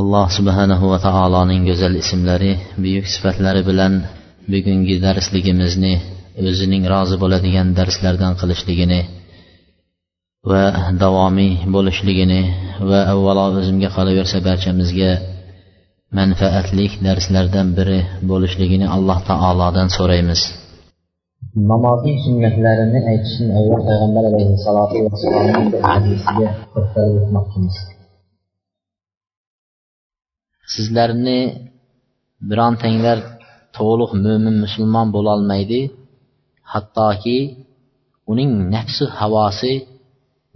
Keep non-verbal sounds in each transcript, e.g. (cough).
Alloh subhanahu va taoloning go'zal ismlari buyuk sifatlari bilan bugungi darsligimizni o'zining rozi bo'ladigan darslardan qilishligini va davomiy bo'lishligini va avvalo o'zimga qolaversa barchamizga manfaatli darslardan biri bo'lishligini alloh taolodan so'raymiz. Namozning sunnatlarini aytishdan avval payg'ambar alayhissalotu vassalomning bir hadisiga to'xtalib o'tmoqchimiz. Sizlarni birontanglar to'liq mo'min musulmon bo'lolmaydi hattoki uning nafsi havosi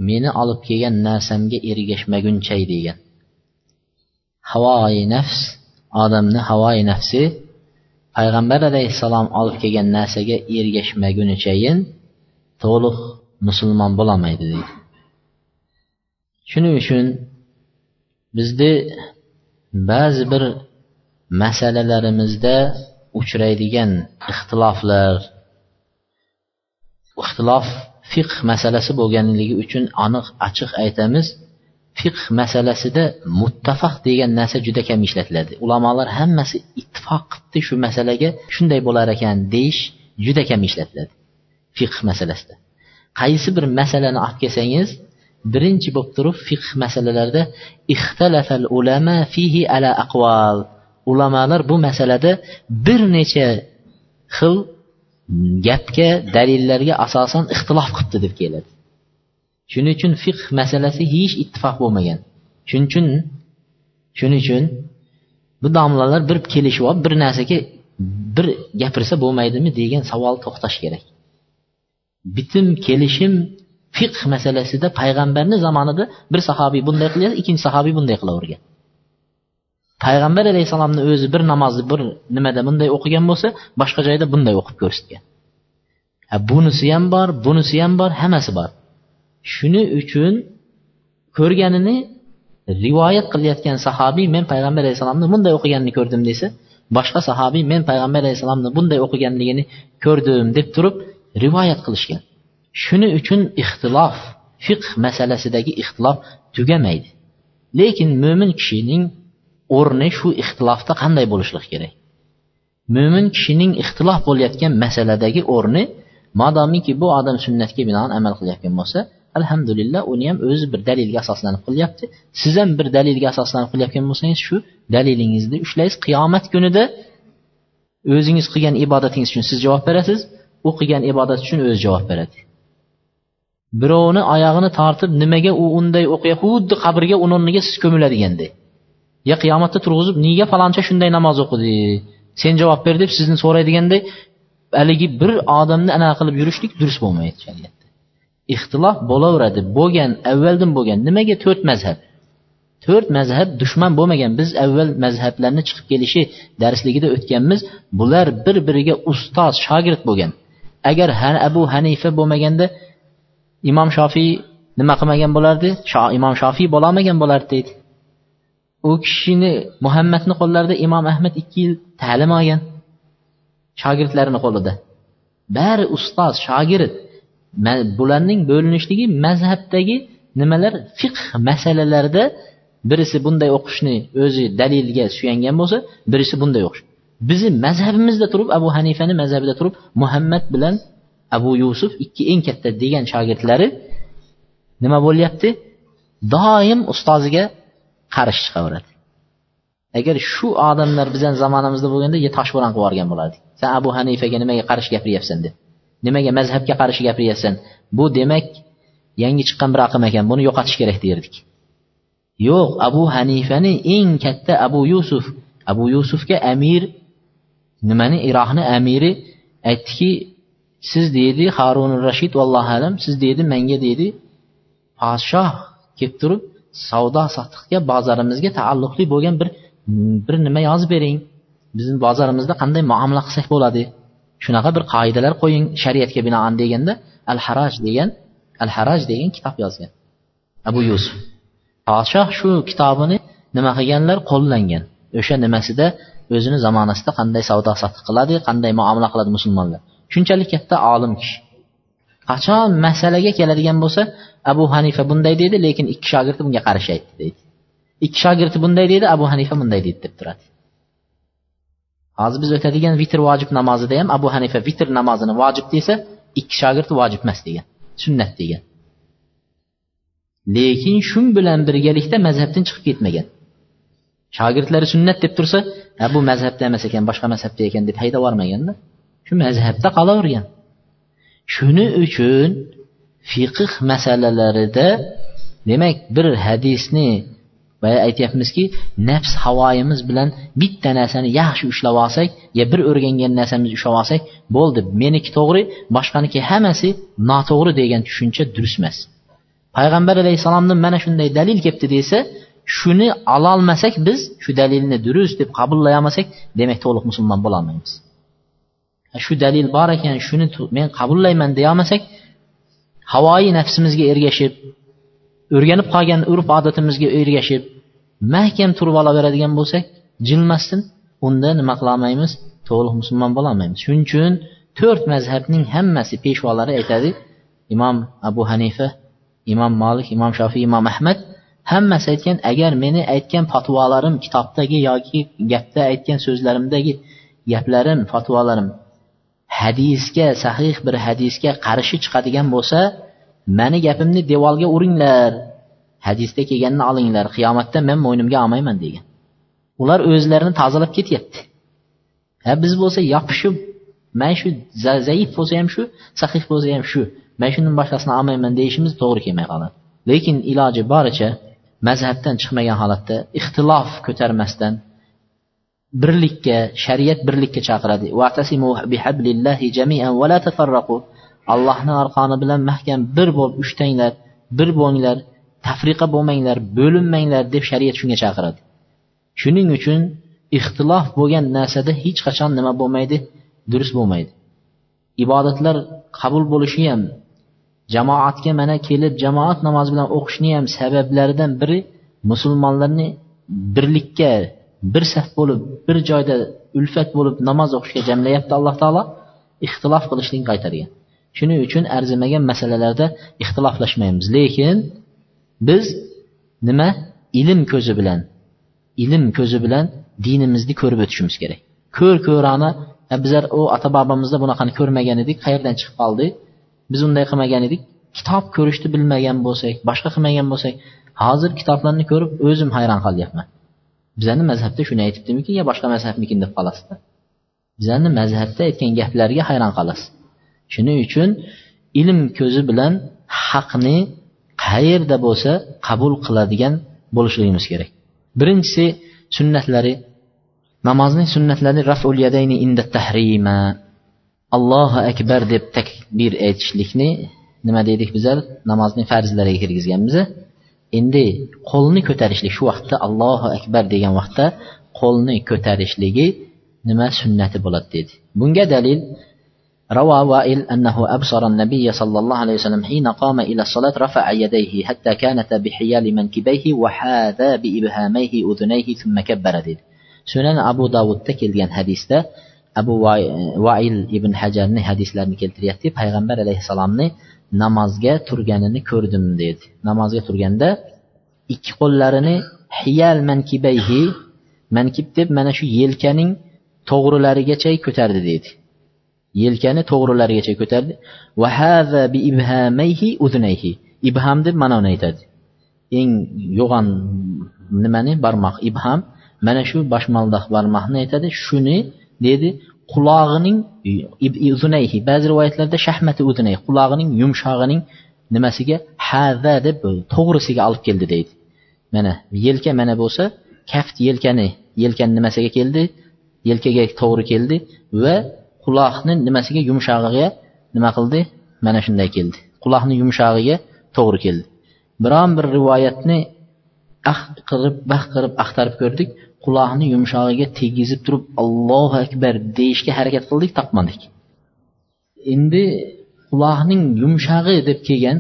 meni olib kelgan narsamga ergashmaguncha degan. Havoi nafs odamni havoi nafsi payg'ambar alayhissalom olib kelgan narsaga ergashmagunichayin to'liq musulmon bo'lolmaydi deydi. Shuning uchun bizni ba'zi bir masalalarimizda uchraydigan ixtiloflar ixtilof fiqh masalasi bo'lganligi uchun aniq ochiq aytamiz fiqh masalasida muttafaq degan narsa juda kam ishlatiladi. Ulamolar hammasi ittifoq qilibdi shu masalaga shunday bo'lar ekan deyish juda kam ishlatiladi fiqh masalasida. Qaysi bir masalani olib kelsangiz birinchi bo'lib turib fiqh masalalarida ixtalafal ulama fihi ala aqval ulamolar bu masalada bir necha xil gapga dalillarga asosan ixtilof qilibdi deb keladi. Shuning uchun fiqh masalasi hech ittifoq bo'lmagan. Shuning uchun shuning uchun bu domlalar bir kelishib olib bir narsaga bir gapirsa bo'lmaydimi degan savol to'xtash kerak. Bitim kelishim fiqh masalasida payg'ambarni zamonida bir sahobiy bunday qilyapti ikkinchi sahobiy bunday qilavergan. Payg'ambar alayhissalomni o'zi bir namozni bir nimada bunday o'qigan bo'lsa boshqa joyda bunday o'qib ko'rsatgan. Bunisi ham bor bunisi ham bor hammasi bor. Shuning uchun ko'rganini rivoyat qilayotgan sahobiy men payg'ambar alayhissalomni bunday o'qiganini ko'rdim desa boshqa sahobiy men payg'ambar alayhissalomni bunday o'qiganligini ko'rdim deb turib rivoyat qilishgan. Shuning uchun ixtilof fiqh masalasidagi ixtilof tugamaydi. Lekin mo'min kishining o'rni shu ixtilofda qanday bo'lishligi kerak? Mo'min kishining ixtilof bo'layotgan masaladagi o'rni modomiki bu odam sunnatga binoan amal qilayotgan bo'lsa alhamdulillah uni ham o'zi bir dalilga asoslanib qilyapti. Siz ham bir dalilga asoslanib qilayotgan bo'lsangiz shu dalilingizni ushlaysiz. Qiyomat kunida o'zingiz qilgan ibodatingiz uchun siz javob berasiz u qilgan ibodat uchun o'zi javob beradi. Birovni oyog'ini tortib nimaga u unday o'qiyapti xuddi qabrga uni o'rniga siz ko'miladigandek ya qiyomatda turg'izib nega faloncha shunday namoz o'qidi? Sen javob ber deb sizni so'raydiganday haligi bir odamni anaqa qilib yurishlik durust bo'lmaydi shariatda. Ixtilof bo'laveradi. Bo'lgan avvaldan bo'lgan nimaga to'rt mazhab? To'rt mazhab dushman bo'lmagan. Biz avval mazhablarni chiqib kelishi darsligida o'tganmiz. Bular bir biriga ustoz shogird bo'lgan. Agar abu hanifa bo'lmaganda imom shofiy nima qilmagan bo'lardi? Imom shofiy bo'lolmagan bo'lardi deydi. U kishini muhammadni qo'llarida imom ahmad ikki yil ta'lim olgan. Shogirdlarini qo'lida. Bari ustoz shogird bularning bo'linishligi mazhabdagi nimalar? Fiqh masalalarida birisi bunday o'qishni o'zi dalilga suyangan bo'lsa birisi bunday o'qish. Bizni mazhabimizda turib abu hanifani mazhabida turib muhammad bilan abu yusuf ikki eng katta degan shogirdlari nima bo'lyapti? Doim ustoziga qarshi chiqaveradi. Agar shu odamlar bizani zamonamizda bo'lganda toshbo'ron qilib yuborgan bo'lardik. San abu hanifaga nimaga qarshi gapiryapsan deb. Nimaga mazhabga qarshi gapiryapsan? Bu demak yangi chiqqan bir aqm ekan buni yo'qotish kerak derdik. Yo'q abu hanifani eng katta abu yusuf. Abu yusufga amir nimani iroqni amiri aytdiki siz deydi harun rashid vallohu alam siz deydi menga deydi podshoh kelib turib savdo sotiqga bozorimizga taalluqli bo'lgan bir bir nima yozib bering. Bizni bozorimizda qanday muomala qilsak bo'ladi? Shunaqa bir qoidalar qo'ying shariatga binoan deganda al haraj degan al haraj degan kitob yozgan. Abu yusuf. Podshoh shu kitobini nima qilganlar? Qo'llangan. O'sha nimasida o'zini zamonasida qanday savdo sotiq qiladi qanday muomala qiladi musulmonlar? Shunchalik katta olim kishi. Qachon masalaga keladigan bo'lsa abu hanifa bunday deydi lekin ikki shogirdi bunga qarshi aytdi deydi. Ikki shogirdi bunday deydi abu hanifa bunday deydi deb turadi. Hozir biz o'tadigan vitr vojib namozida ham abu hanifa vitr namozini vojib desa ikki shogird vojib emas degan sunnat degan. Lekin shu bilan birgalikda mazhabdan chiqib ketmagan. Shogirdlari sunnat deb tursa bu mazhabda emas ekan boshqa mazhabda ekan deb haydab yubormaganda shu mazhabda qolavergan. Shuning uchun fiqh masalalarida demak bir hadisni boya aytyapmizki nafs havoyimiz bilan bitta narsani yaxshi ushlab olsak yo bir o'rgangan narsamizni ushlab olsak bo'ldi. Meniki to'g'ri boshqaniki hammasi noto'g'ri degan tushuncha durust emas payg'ambar alayhissalomdan mana shunday dalil kelibdi desa shuni ololmasak biz shu dalilni durust deb qabullay olmasak demak to'liq musulmon bo'lolmaymiz. Shu dalil bor ekan shuni men qabullayman deyolmasak havoyi nafsimizga ergashib o'rganib qolgan urf odatimizga ergashib mahkam turib olaveradigan bo'lsak jilmasdan unda nima qilolmaymiz to'liq musulmon bo'lolmaymiz shuning uchun to'rt mazhabning hammasi peshvolari aytadi. Imom abu hanifa imom molik imom shofiy imom ahmad hammasi aytgan agar meni aytgan fatvolarim kitobdagi yoki gapda aytgan so'zlarimdagi gaplarim fatvolarim hadisga sahih bir hadisga qarshi chiqadigan bo'lsa mani gapimni devorga uringlar. Hadisda kelganini olinglar. Qiyomatda men mo'ynimga olmayman degan. Ular o'zlarini tozalab ketyapti. Ha biz bo'lsa yopishib man shu zaif bo'lsa ham shu sahih bo'lsa ham shu. Man shundan boshqasini olmayman deyishimiz to'g'ri kelmay qoladi. Lekin iloji boricha mazhabdan chiqmagan holatda ixtilof ko'tarmasdan birlikka shariat birlikka chaqiradi. Allohni arqoni bilan mahkam bir bo'lib ushtanglar bir bo'linglar tafriqa bo'lmanglar bo'linmanglar deb shariat shunga chaqiradi. Shuning uchun ixtilof bo'lgan narsada hech qachon nima bo'lmaydi? Durust bo'lmaydi. Ibodatlar qabul bo'lishi ham jamoatga mana kelib jamoat namozi bilan o'qishni ham sabablaridan biri musulmonlarni birlikka bir saf bo'lib bir joyda ulfat bo'lib namoz o'qishga jamlayapti alloh taolo ixtilof qilishlikni qaytargan shuning uchun arzimagan masalalarda ixtiloflashmaymiz. Lekin biz nima? Ilm ko'zi bilan ilm ko'zi bilan dinimizni ko'rib o'tishimiz kerak. Ko'r ko'rani e, bizlar u ota bobomizda bunaqani ko'rmagan edik qayerdan chiqib qoldi? Biz unday qilmagan edik. Kitob ko'rishni bilmagan bo'lsak boshqa qilmagan bo'lsak hozir kitoblarni ko'rib o'zim hayron qolyapman. Bizani mazhabda shuni aytibdimikin yo boshqa mazhabmikin deb qolasizda bizani mazhabda aytgan gaplarga hayron qolasiz. Shuning uchun ilm ko'zi bilan haqni qayerda bo'lsa qabul qiladigan bo'lishligimiz kerak. Birinchisi sunnatlari. Namozning sunnatlari raful yadayni inda tahrima. Allohu akbar deb takbir aytishlikni nima deydik bizlar namozning farzlariga kirgizganmiz endi qo'lni ko'tarishlik shu vaqtda allohu akbar degan vaqtda qo'lni ko'tarishligi nima sunnati bo'ladi dedi bunga dalil روى وائل أنه أبصر النبي صلى الله عليه وسلم حين قام إلى الصلاة رفع يديه حتى كانت بحيال منكبيه وحاذا بإبهاميه أذنيه ثم كبر dedi sunan abu davudda kelgan hadisda abu vail ibn hajarni hadislarini keltiryapti payg'ambar alayhissalomni namozga turganini ko'rdim dedi. Namozga turganda ikki qo'llarini hiyal mankibayhi mankib deb mana shu yelkaning to'g'rilarigacha ko'tardi dedi. Yelkani to'g'rilarigacha ko'tardi. Ibham deb ma'noni aytadi. Eng yo'g'on nimani barmoq ibham mana shu boshmaldoq barmoqni aytadi. Shuni dedi qulog'ining e, uzunayhi e, ba'zi rivoyatlarda shahmati uzunay qulog'ining yumshog'ining nimasiga hada deb e, to'g'risiga olib keldi deydi. Mana yelka mana bo'lsa kaft yelkani yelkani nimasiga keldi? Yelkaga to'g'ri keldi va quloqni nimasiga yumshog'iga nima qildi? Mana shunday keldi. Quloqni yumshog'iga to'g'ri keldi. Biron bir rivoyatni ah qilib bah qilib axtarib ko'rdik. Quloqni yumshog'iga tegizib turib allohu akbar deyishga harakat qildik topmadik. Endi quloqning yumshog'i deb kelgan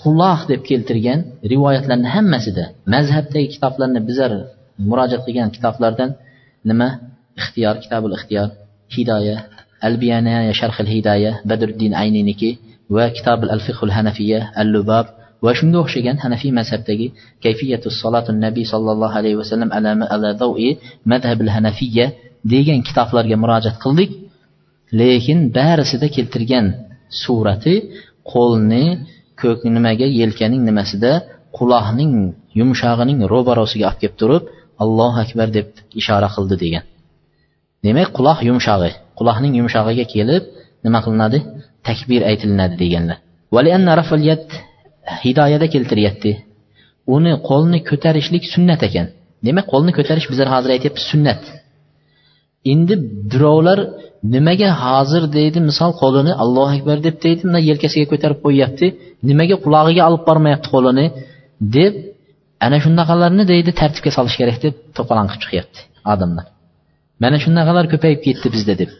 quloq deb keltirgan rivoyatlarni hammasida mazhabdagi kitoblarni bizlar murojaat qilgan kitoblardan nima? Ixtiyor kitabul ixtiyor hidoya albiyana sharhil hidoya badruddin ayniniki va kitabul al fiqhul hanafiya al lubab va shunga o'xshagan hanafiy mazhabdagi kayfiyatu solatu nabiy sollallohu alayhi vasallam ala dawi madhabil hanafiya degan kitoblarga murojaat qildik. Lekin barisida keltirgan surati qo'lni ko'k nimaga yelkaning nimasida quloqning yumshog'ining ro'barosiga olib kelib turib allohu akbar deb ishora qildi degan. Demak quloq yumshog'i quloqning yumshog'iga kelib nima qilinadi? Takbir aytilinadi deganlar. Hidoyada keltiryapti. Uni qo'lni ko'tarishlik sunnat ekan. Demak qo'lni ko'tarish bizlar hozir aytyapmiz sunnat. Endi birovlar nimaga hozir deydi misol qo'lini allohu akbar deb deydi mana yelkasiga ko'tarib qo'yyapti nimaga qulog'iga olib bormayapti qo'lini deb ana shunaqalarni deydi tartibga solish kerak deb to'polon qilib chiqyapti odamlar. Mana shunaqalar ko'payib ketdi bizda deb.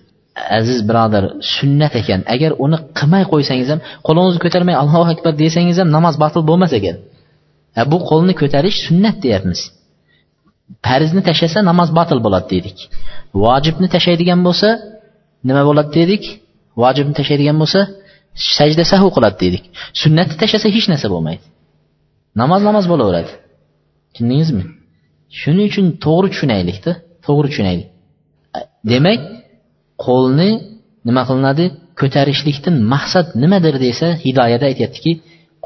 Aziz birodar sunnat ekan. Agar uni qilmay qo'ysangiz ham qo'lingizni ko'tarmay allohu akbar desangiz ham namoz batil bo'lmas ekan. Bu qo'lni ko'tarish sunnat deyapmiz. Farzni tashlasa namoz batil bo'ladi dedik. Vojibni tashlaydigan bo'lsa nima bo'ladi dedik? Vojibni tashlaydigan bo'lsa sajda sahu qiladi dedik. Sunnatni tashlasa hech narsa bo'lmaydi. Namoz namoz bo'laveradi. Tushundingizmi? Shuning uchun to'g'ri tushunaylikda to'g'ri tushunaylik. Demak qo'lni nima qilinadi? Ko'tarishlikdan maqsad nimadir desa hidoyada aytyaptiki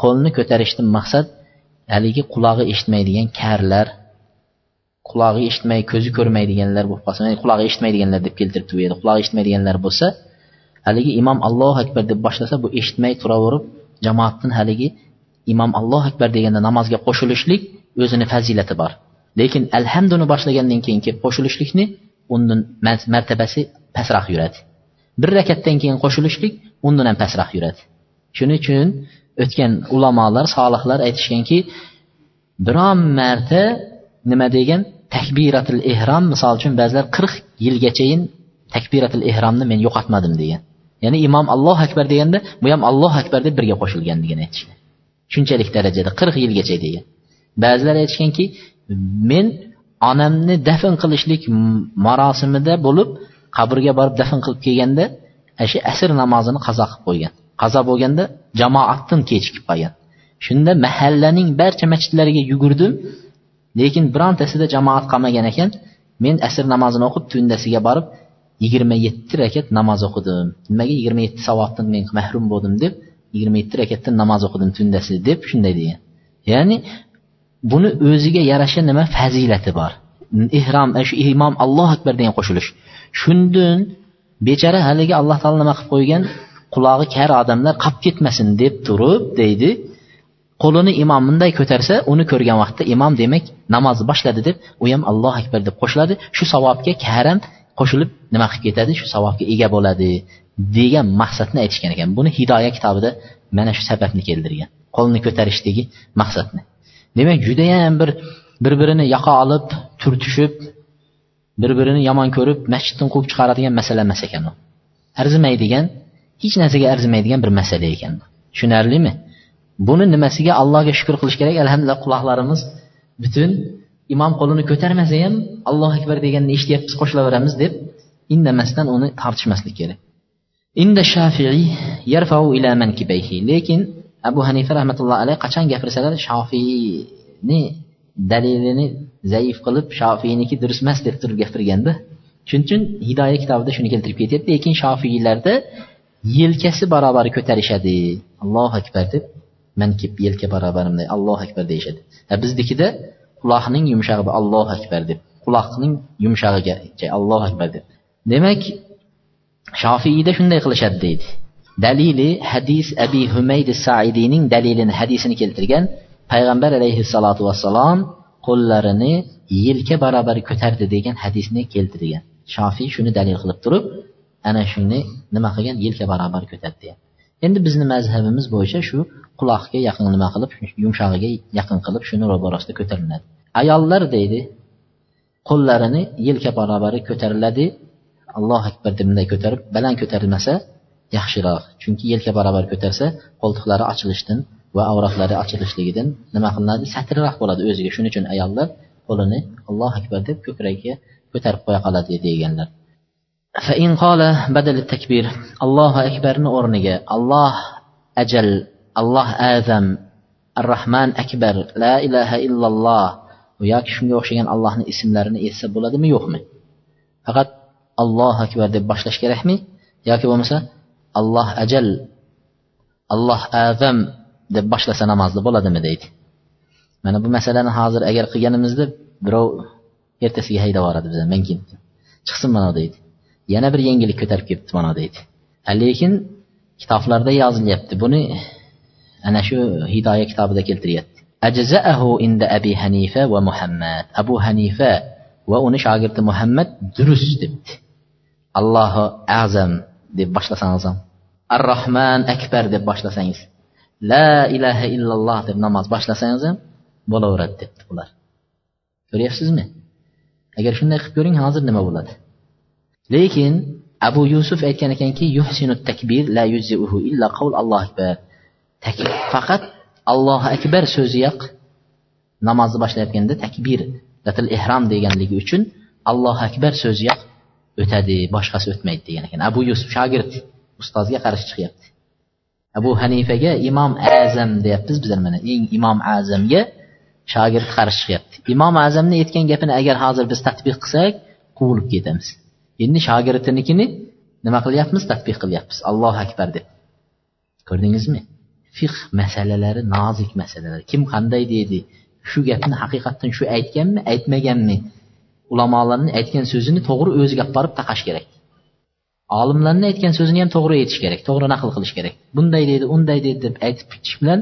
qo'lni ko'tarishdan maqsad haligi qulog'i eshitmaydigan karlar qulog'i eshitmay ko'zi ko'rmaydiganlar bo'lib qolsa qulog'i eshitmaydiganlar deb keltiribdi bu yerda qulog'i eshitmaydiganlar bo'lsa haligi imom allohu akbar deb boshlasa bu eshitmay turaverib jamoatdan haligi imom allohu akbar deganda namozga qo'shilishlik o'zini fazilati bor. Lekin alhamduni boshlagandan keyin kelib qo'shilishlikni undan martabasi pastroq yuradi. Bir rakatdan keyin qo'shilishlik undan ham pastroq yuradi. Shuning uchun o'tgan ulamolar solihlar aytishganki biron marta nima degan? Takbiratul ehrom misol uchun ba'zilar qirq yilgachayin takbiratul ehromni men yo'qotmadim degan. Ya'ni imom allohu akbar deganda bu ham allohu akbar deb birga qo'shilgan degan aytishgan shunchalik darajada qirq yilgacha degan. Ba'zilar aytishganki men onamni dafn qilishlik marosimida bo'lib qabrga borib dafn qilib kelganda shu asr namozini qazo qilib qo'ygan. Qazo bo'lganda jamoatdan kechikib qolgan. Shunda mahallaning barcha masjidlariga yugurdim lekin birontasida jamoat qolmagan ekan. Men asr namozini o'qib tundasiga borib yigirma yetti rakat namoz o'qidim. Nimaga yigirma yetti savobdan men mahrum bo'ldim deb yigirma yetti rakatdan namoz o'qidim tundasi deb shunday degan. Ya'ni buni o'ziga yarasha nima fazilati bor? Ehrom shu imom allohu akbar degan qo'shilish. Shundan bechara haligi alloh taolo nima qilib qo'ygan? Qulog'i kar odamlar qolib ketmasin deb turib deydi. Qo'lini imom bunday ko'tarsa uni ko'rgan vaqtda imom demak namozni boshladi deb u ham allohu akbar deb qo'shiladi. Shu savobga karam qo'shilib nima qilib ketadi? Shu savobga ega bo'ladi degan maqsadni aytishgan ekan. Buni hidoya kitobida mana shu sababni keltirgan. Qo'lni ko'tarishdagi maqsadni. Demak judayam bir bir birini yoqa olib turtishib bir birini yomon ko'rib masjiddan quvib chiqaradigan masala emas ekan u. Arzimaydigan hech narsaga arzimaydigan bir masala ekan tushunarlimi? Buni nimasiga allohga shukur qilish kerak? Alhamdulillah quloqlarimiz butun imom qo'lini ko'tarmasa ham allohu akbar deganini eshityapmiz qo'shilaveramiz deb indamasdan uni tortishmaslik kerak. Inda shafiiy yarfau ila mankibayhi. Lekin abu hanifa rahmatullohi alayhi qachon gapirsalar? Shofiyni dalilini zaif qilib shofiyniki durust emas deb turib gapirganda shuning uchun hidoya kitobida shuni keltirib ketyapti lekin shofiylarda yelkasi barobar ko'tarishadi. Allohu akbar deb mankib yelka barobarimday allohu akbar deyishadi. Biznikida quloqning yumshog'i allohu akbar deb quloqning yumshog'iga allohu akbar deb. Demak shofiyda shunday qilishadi deydi. Dalili hadis abi humayd saidiyning dalilini hadisini keltirgan payg'ambar alayhissalotu vassalom qo'llarini yelka barobar ko'tardi degan hadisni keltirgan. Shofiy shuni dalil qilib turib ana shuni nima qilgan? Yelka barobar ko'tardi. Degan endi bizni mazhabimiz bo'yicha shu quloqga yaqin nima qilib yumshog'iga yaqin qilib shuni ro'barasida ko'tariladi. Ayollar deydi qo'llarini yelka barobari ko'tariladi allohu akbar deb bunday ko'tarib baland ko'tarilmasa yaxshiroq. Chunki yelka barobar ko'tarsa qo'ltiqlari ochilishdan va avratlari ochilishligidan nima qilinadi satrroq bo'ladi o'ziga shuning uchun ayollar qo'lini allohu akbar deb ko'kragiga ko'tarib qo'ya qoladi deganlar فإن قال بدل التكبير الله أكبر o'rniga alloh ajal alloh azam ar rahman akbar la ilaha illalloh yoki shunga o'xshagan allohni ismlarini eshitsa bo'ladimi yo'qmi faqat allohu akbar deb boshlash kerakmi yoki bo'lmasa alloh ajal alloh azam deb boshlasa namozni bo'ladimi deydi. Mana bu masalani hozir agar qilganimizda birov ertasiga haydab yuboradi bizni men chiqsin mana deydi. Yana bir yengillik ko'tarib kelibdi mana deydi. Lekin kitoblarda yozilyapti buni ana shu hidoya kitobida keltiryapti. Ajzaahu inda abi hanifa va muhammad. Abu hanifa va uni shogirdi muhammad durust debdi. Allohu azam deb boshlasangiz ham ar rohman akbar deb boshlasangiz la ilaha illalloh deb namoz boshlasangiz ham bo'laveradi debdi ular. Ko'ryapsizmi? Agar shunday qilib ko'ring hozir nima bo'ladi? Lekin abu yusuf aytgan ekanki yuhsinu takbir la yuziuhu illa qavl alloh akbar. Faqat allohu akbar so'ziyoq namozni boshlayotganda takbir latil ehrom deganligi uchun allohu akbar so'ziyoq o'tadi boshqasi o'tmaydi degan ekan. Abu yusuf shogird ustozga qarshi chiqyapti. Abu hanifaga imom azam deyapmiz bizlar mana. Eng imom azamga shogird qarshi chiqyapti imom azamni aytgan gapini agar hozir biz tadbiq qilsak quvilib ketamiz. Endi shogirdinikini nima qilyapmiz? Tadbiq qilyapmiz. Allohu akbar deb. Ko'rdingizmi? Fiq masalalari nozik masalalar. Kim qanday deydi? Shu gapni haqiqatdan shu aytganmi aytmaganmi? Ulamolarni aytgan so'zini to'g'ri o'ziga olib borib taqash kerak. Olimlarni aytgan so'zini ham to'g'ri aytish kerak to'g'ri naql qilish kerak. Bunday deydi unday deydi deb aytib ketish bilan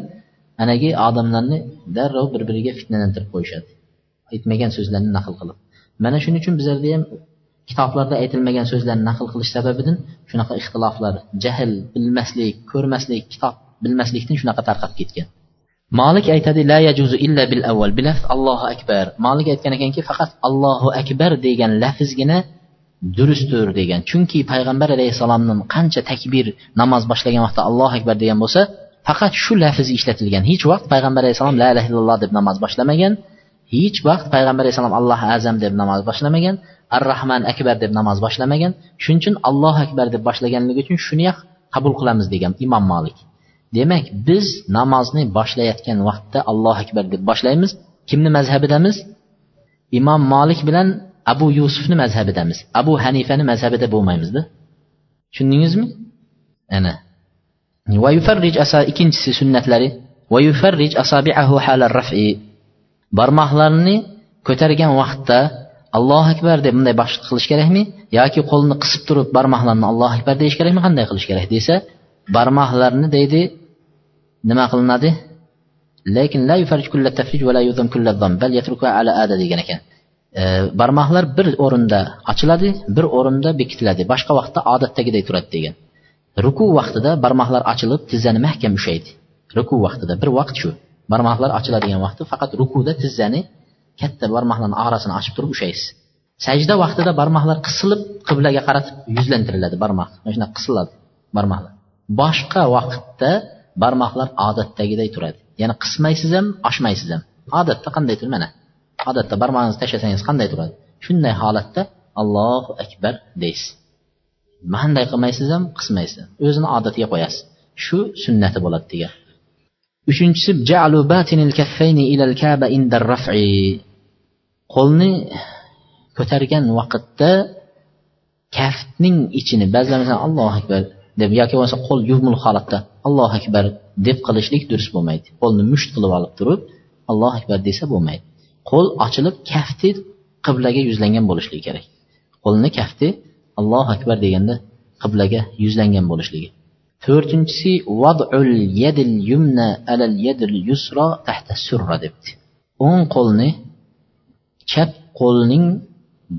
anagi odamlarni darrov bir biriga fitnalantirib qo'yishadi. Aytmagan so'zlarni naql qilib. Mana shuning uchun bizlarda ham kitoblarda aytilmagan so'zlarni naql qilish sababidan shunaqa ixtiloflar jahl bilmaslik ko'rmaslik kitob bilmaslikdan shunaqa tarqab ketgan. Molik aytadi la yajuzu illa bil avval bilaf allohu akbar. Molik aytgan ekanki faqat allohu akbar degan lafzgina durustdir degan. Chunki payg'ambar alayhissalomdan qancha takbir namoz boshlagan vaqtda allohu akbar degan bo'lsa faqat shu lafz ishlatilgan. Hech vaqt payg'ambar alayhissalom la ilaha illalloh deb namoz boshlamagan. Hech vaqt payg'ambar alayhissalom alloh azam deb namoz boshlamagan. Ar rahman akbar deb namoz boshlamagan. Shuning uchun allohu akbar deb boshlaganligi uchun shuni qabul qilamiz degan imom molik demak biz namozni boshlayotgan vaqtda allohu akbar deb boshlaymiz. Kimni mazhabidamiz? Imom molik bilan abu yusufni mazhabidamiz. Abu hanifani mazhabida bo'lmaymizda. Tushundingizmi? Ana. Ikkinchisi sunnatlari. Va yufarrij asabiahu halar rafi. Barmoqlarini ko'targan vaqtda allohu akbar deb bunday bosh qilish kerakmi? Yoki qo'lni qisib turib barmoqlarni allohu akbar deyish kerakmi? Qanday qilish kerak desa barmoqlarni deydi. Nima qilinadi? Lekin la kulla tafrij va la kulla bal yatruka ala ada degan ekan. Barmoqlar bir o'rinda ochiladi bir o'rinda bekitiladi. Boshqa vaqtda odatdagiday turadi degan. Ruku vaqtida barmoqlar ochilib tizzani mahkam ushlaydi. Ruku vaqtida bir vaqt shu. Barmoqlar ochiladigan vaqti faqat rukuda tizzani katta barmoqlarni orasini ochib turib ushlaysiz. Sajda vaqtida barmoqlar qisilib qiblaga qaratib yuzlantiriladi barmoq. Mana shunaqa qisiladi barmoqlar. Boshqa vaqtda barmoqlar odatdagiday turadi. Ya'ni qismaysiz ham ochmaysiz ham. Odatda qanday mana. Odatda barmog'ingizni tashlasangiz qanday turadi? Shunday holatda allohu akbar deysiz. Qanday qilmaysiz ham qismaysiz o'zini odatiga qo'yasiz. Shu sunnati bo'ladi degan. Uchinchisi qo'lni ko'targan vaqtda kaftning ichini ba'zilar masalan allohu akbar deb yoki bo'lmasa qo'l yuvmul holatda allohu akbar deb qilishlik durust bo'lmaydi. Qo'lni musht qilib olib turib allohu akbar desa bo'lmaydi. Qo'l ochilib kafti qiblaga yuzlangan bo'lishligi kerak. Qo'lni kafti allohu akbar deganda qiblaga yuzlangan bo'lishligi. To'rtinchisi vadul yadil yumna alal yadil yusra tahta surra debdi. O'ng qo'lni chap qo'lning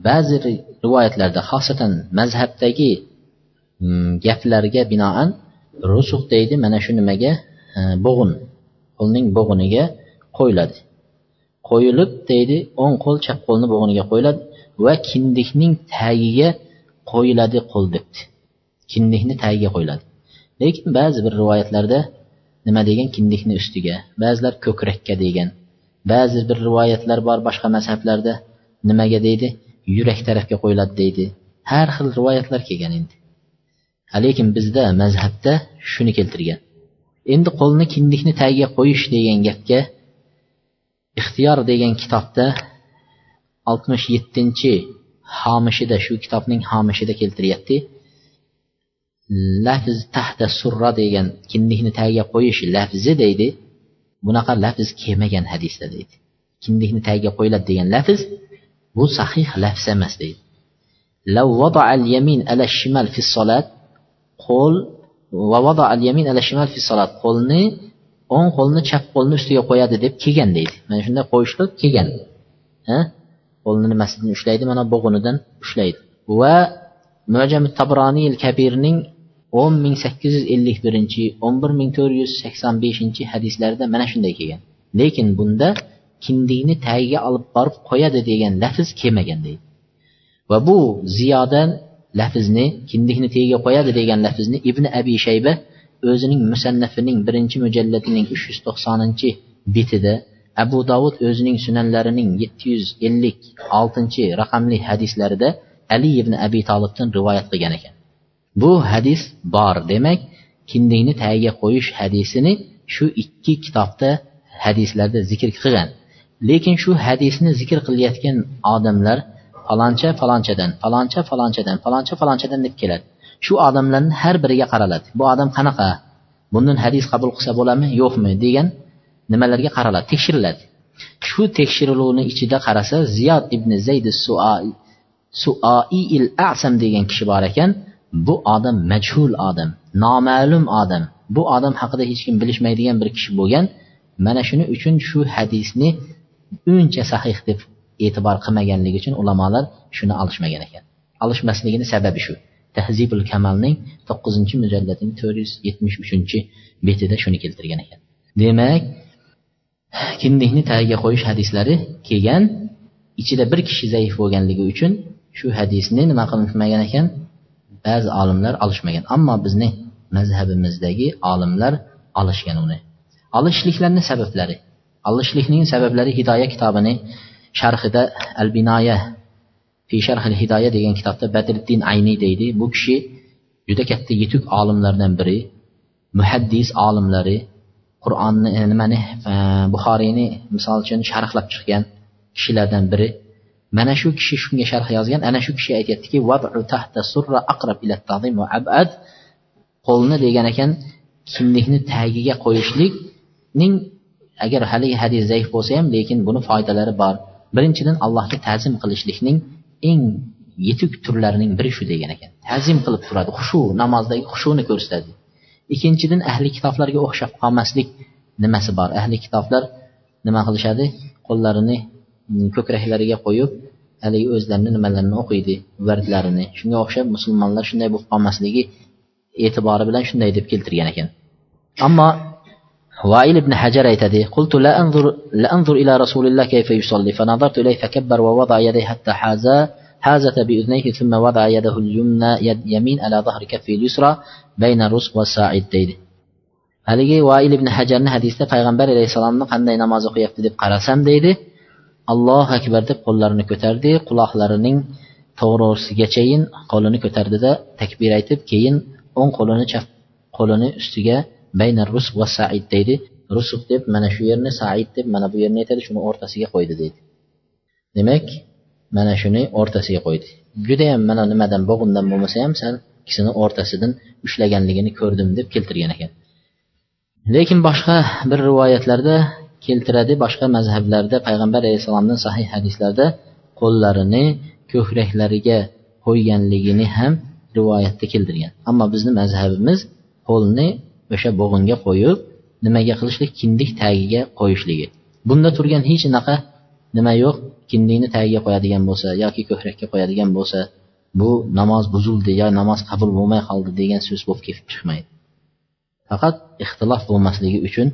ba'zi rivoyatlarda xosatan mazhabdagi mm, gaplarga binoan rusux deydi mana shu nimaga e, bo'g'in qo'lning bo'g'iniga qo'yiladi. Qo'yilib deydi o'ng qo'l chap qo'lni bo'g'iniga qo'yiladi va kindikning tagiga qo'yiladi qo'l debdi. Kindikni tagiga qo'yiladi. Lekin ba'zi bir rivoyatlarda nima degan kindikni ustiga ba'zilar ko'krakka degan ba'zi bir rivoyatlar bor boshqa mazhablarda nimaga deydi yurak tarafga qo'yiladi deydi. Har xil rivoyatlar kelgan endi. Lekin bizda mazhabda shuni keltirgan. Endi qo'lni kindikni tagiga qo'yish degan gapga ixtiyor degan kitobda oltmish yettinchi homishida shu kitobning homishida keltiryapti. Lafz tahta surra degan kindikni tagiga qo'yish lafzi deydi. Bunaqa lafz kelmagan hadisda deydi. Kindikni tagiga qo'yiladi degan lafz bu sahih lafz emas deydi. Qo'l qo'lni o'ng qo'lni chap qo'lni ustiga qo'yadi deb kelgan deydi. Mana shunday qo'yishlik kelgan. Qo'lni nimasidan ushlaydi? Mana bo'g'inidan ushlaydi. Va mujam tabroniy kabirning o'n ming sakkiz yuz ellik birinchi o'n bir ming to'rt yuz sakson beshinchi hadislarida mana shunday kelgan. Lekin bunda kindikni tagiga olib borib qo'yadi degan lafz kelmagan deydi. Va bu ziyoda lafzni kindikni tagiga qo'yadi degan lafzni ibn abi shayba o'zining musannafining birinchi mujalladining uch yuz to'qsoninchi betida abu dovud o'zining sunanlarining yetti yuz ellik oltinchi raqamli hadislarida ali ibn abi tolibdan rivoyat qilgan ekan. Bu hadis bor demak kindingni tagiga qo'yish hadisini shu ikki kitobda hadislarda zikr qilgan. Lekin shu hadisni zikr qilayotgan odamlar faloncha falonchadan faloncha falonchadan faloncha falonchadan deb keladi. Shu odamlarni har biriga qaraladi. Bu odam qanaqa? Bundan hadis qabul qilsa bo'ladimi? Yo'qmi? degan nimalarga qaraladi? Tekshiriladi. Shu tekshiruvni ichida qarasa ziyod ibn zayd suoiil asam degan kishi bor ekan. Bu odam majhul odam noma'lum odam. Bu odam haqida hech kim bilishmaydigan bir kishi bo'lgan. Mana shuning uchun shu hadisni uncha sahih deb e'tibor qilmaganligi uchun ulamolar shuni olishmagan ekan. Olishmasligini sababi shu. Tahzibul kamalning to'qqizinchi mujalladining to'rt yuz yetmish uchinchi betida shuni keltirgan ekan. Demak kindikni tagiga qo'yish hadislari kelgan ichida bir kishi zaif bo'lganligi uchun shu hadisni nima qilinmagan ekan? Ba'zi olimlar olishmagan. Ammo bizni mazhabimizdagi olimlar olishgan uni. Olishliklarni sabablari. Olishlikning sabablari hidoya kitobini sharhida al binoya fi sharhil hidoya degan kitobda badriddin ayniy deydi. Bu kishi juda katta yetuk olimlardan biri muhaddis olimlari qur'onni e, nimani e, buxoriyni misol uchun sharhlab chiqqan kishilardan biri. Mana shu kishi shunga sharh yozgan. Ana shu kishi aytyaptiki qo'lni degan ekan kimlikni tagiga qo'yishlikning agar haligi hadis zaif bo'lsa ham lekin buni foydalari bor. Birinchidan allohga ta'zim qilishlikning eng yetuk turlarining biri shu degan ekan. Ta'zim qilib turadi xushu namozdagi xushuni ko'rsatadi. Ikkinchidan ahli kitoblarga o'xshab qolmaslik nimasi bor? Ahli kitoblar nima qilishadi? Qo'llarini mm, ko'kraklariga qo'yib haligi o'zlarini nimalarini o'qiydi? Vardlarini. Shunga o'xshab musulmonlar shunday bo'lib qolmasligi e'tibori bilan shunday deb keltirgan ekan. Ammo وائل بن حجر aytadi قلت لا أنظر لا أنظر إلى رسول الله كيف يصلي فنظرت إليه فكبر ووضع يديه حتى حازا حازة بأذنيه ثم وضع يده اليمنى يد يمين على ظهر كفه اليسرى بين الرسغ والساعد deydi haligi vail ibn hajarni hadisda payg'ambar alayhissalomni qanday namoz o'qiyapti deb qarasam deydi allohu akbar deb qo'llarini ko'tardi quloqlarining to'g'risigachayin qo'lini ko'tardida takbir aytib keyin o'ng qo'lini chap qo'lini ustiga bayna rusq va said deydi. Rusq deb mana shu yerni said deb mana bu yerni aytadi shuni o'rtasiga qo'ydi deydi. Demak mana shuni o'rtasiga qo'ydi. Judayam mana nimadan bo'g'indan bo'lmasa ham sal ikkisini o'rtasidan ushlaganligini ko'rdim deb keltirgan ekan. Lekin boshqa bir rivoyatlarda keltiradi boshqa mazhablarda payg'ambar alayhissalomdan sahih hadislarda qo'llarini ko'kraklariga qo'yganligini ham rivoyatda keltirgan. Ammo bizni mazhabimiz qo'lni o'sha bo'g'inga qo'yib nimaga qilishlik? Kindik tagiga qo'yishligi. Bunda turgan hech anaqa nima yo'q? Kindikni tagiga qo'yadigan bo'lsa yoki ko'krakka qo'yadigan bo'lsa bu namoz buzildi yo namoz qabul bo'lmay qoldi degan so'z bo'lib kelib chiqmaydi. Faqat ixtilof bo'lmasligi uchun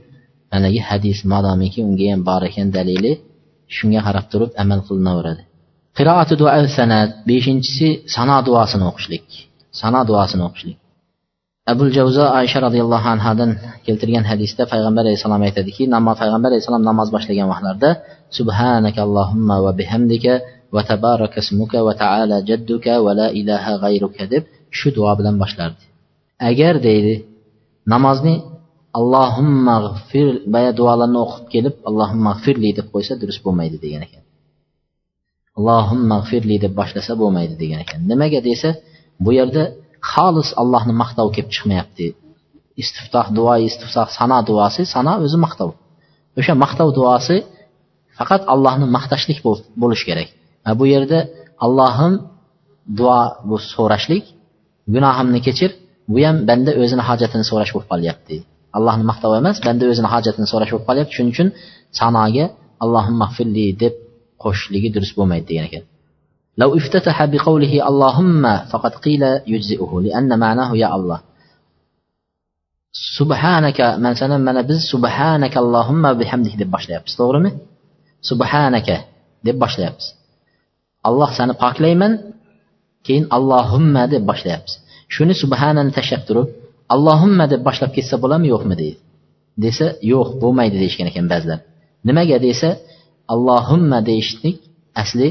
haligi hadis madomiki unga ham bor ekan dalili shunga qarab turib amal qilinaveradi. Qiroati duo sanat beshinchisi sano duosini o'qishlik. Sano duosini o'qishlik. Abul javzo oysha roziyallohu anhudan keltirgan hadisda payg'ambar alayhissalom aytadiki namoz payg'ambar alayhissalom namoz boshlagan vaqtlarida subhanaka allohumma va bihamdika va tabaraka ismuka va taala jadduka va la ilaha g'ayruka deb shu duo bilan boshlardi. Agar deydi namozni allohumma g'fir boya duolarni o'qib kelib allohumma g'firli deb qo'ysa durust bo'lmaydi degan ekan. Allohumma g'firli deb boshlasa bo'lmaydi degan ekan. Nimaga desa bu yerda xolis allohni maqtov kelib chiqmayapti. Istiftoh duo istiftoh sano duosi sano o'zi maqtov. O'sha maqtov duosi faqat allohni maqtashlik bo'lishi kerak. Bu yerda allohim duo bu so'rashlik gunohimni kechir bu ham banda o'zini hojatini so'rash bo'lib qolyapti. Allohni maqtov emas banda o'zini hojatini so'rash bo'lib qolyapti. Shuning uchun sanoga allohim mag'firli deb qo'shishligi durust bo'lmaydi degan ekan. لو افتتح بقوله اللهم فقد قيل يجزئه لأن معناه يا الله subhanaka masalan mana biz subhanaka allohimma bihamdik deb boshlayapmiz to'g'rimi subhanaka deb boshlayapmiz alloh sani poklayman keyin allohimma deb boshlayapmiz shuni subhanani tashlab turib allohimma deb boshlab ketsa bo'ladimi yo'qmi deydi desa yo'q bo'lmaydi deyishgan ekan ba'zilar nimaga desa allohimma deyishlik asli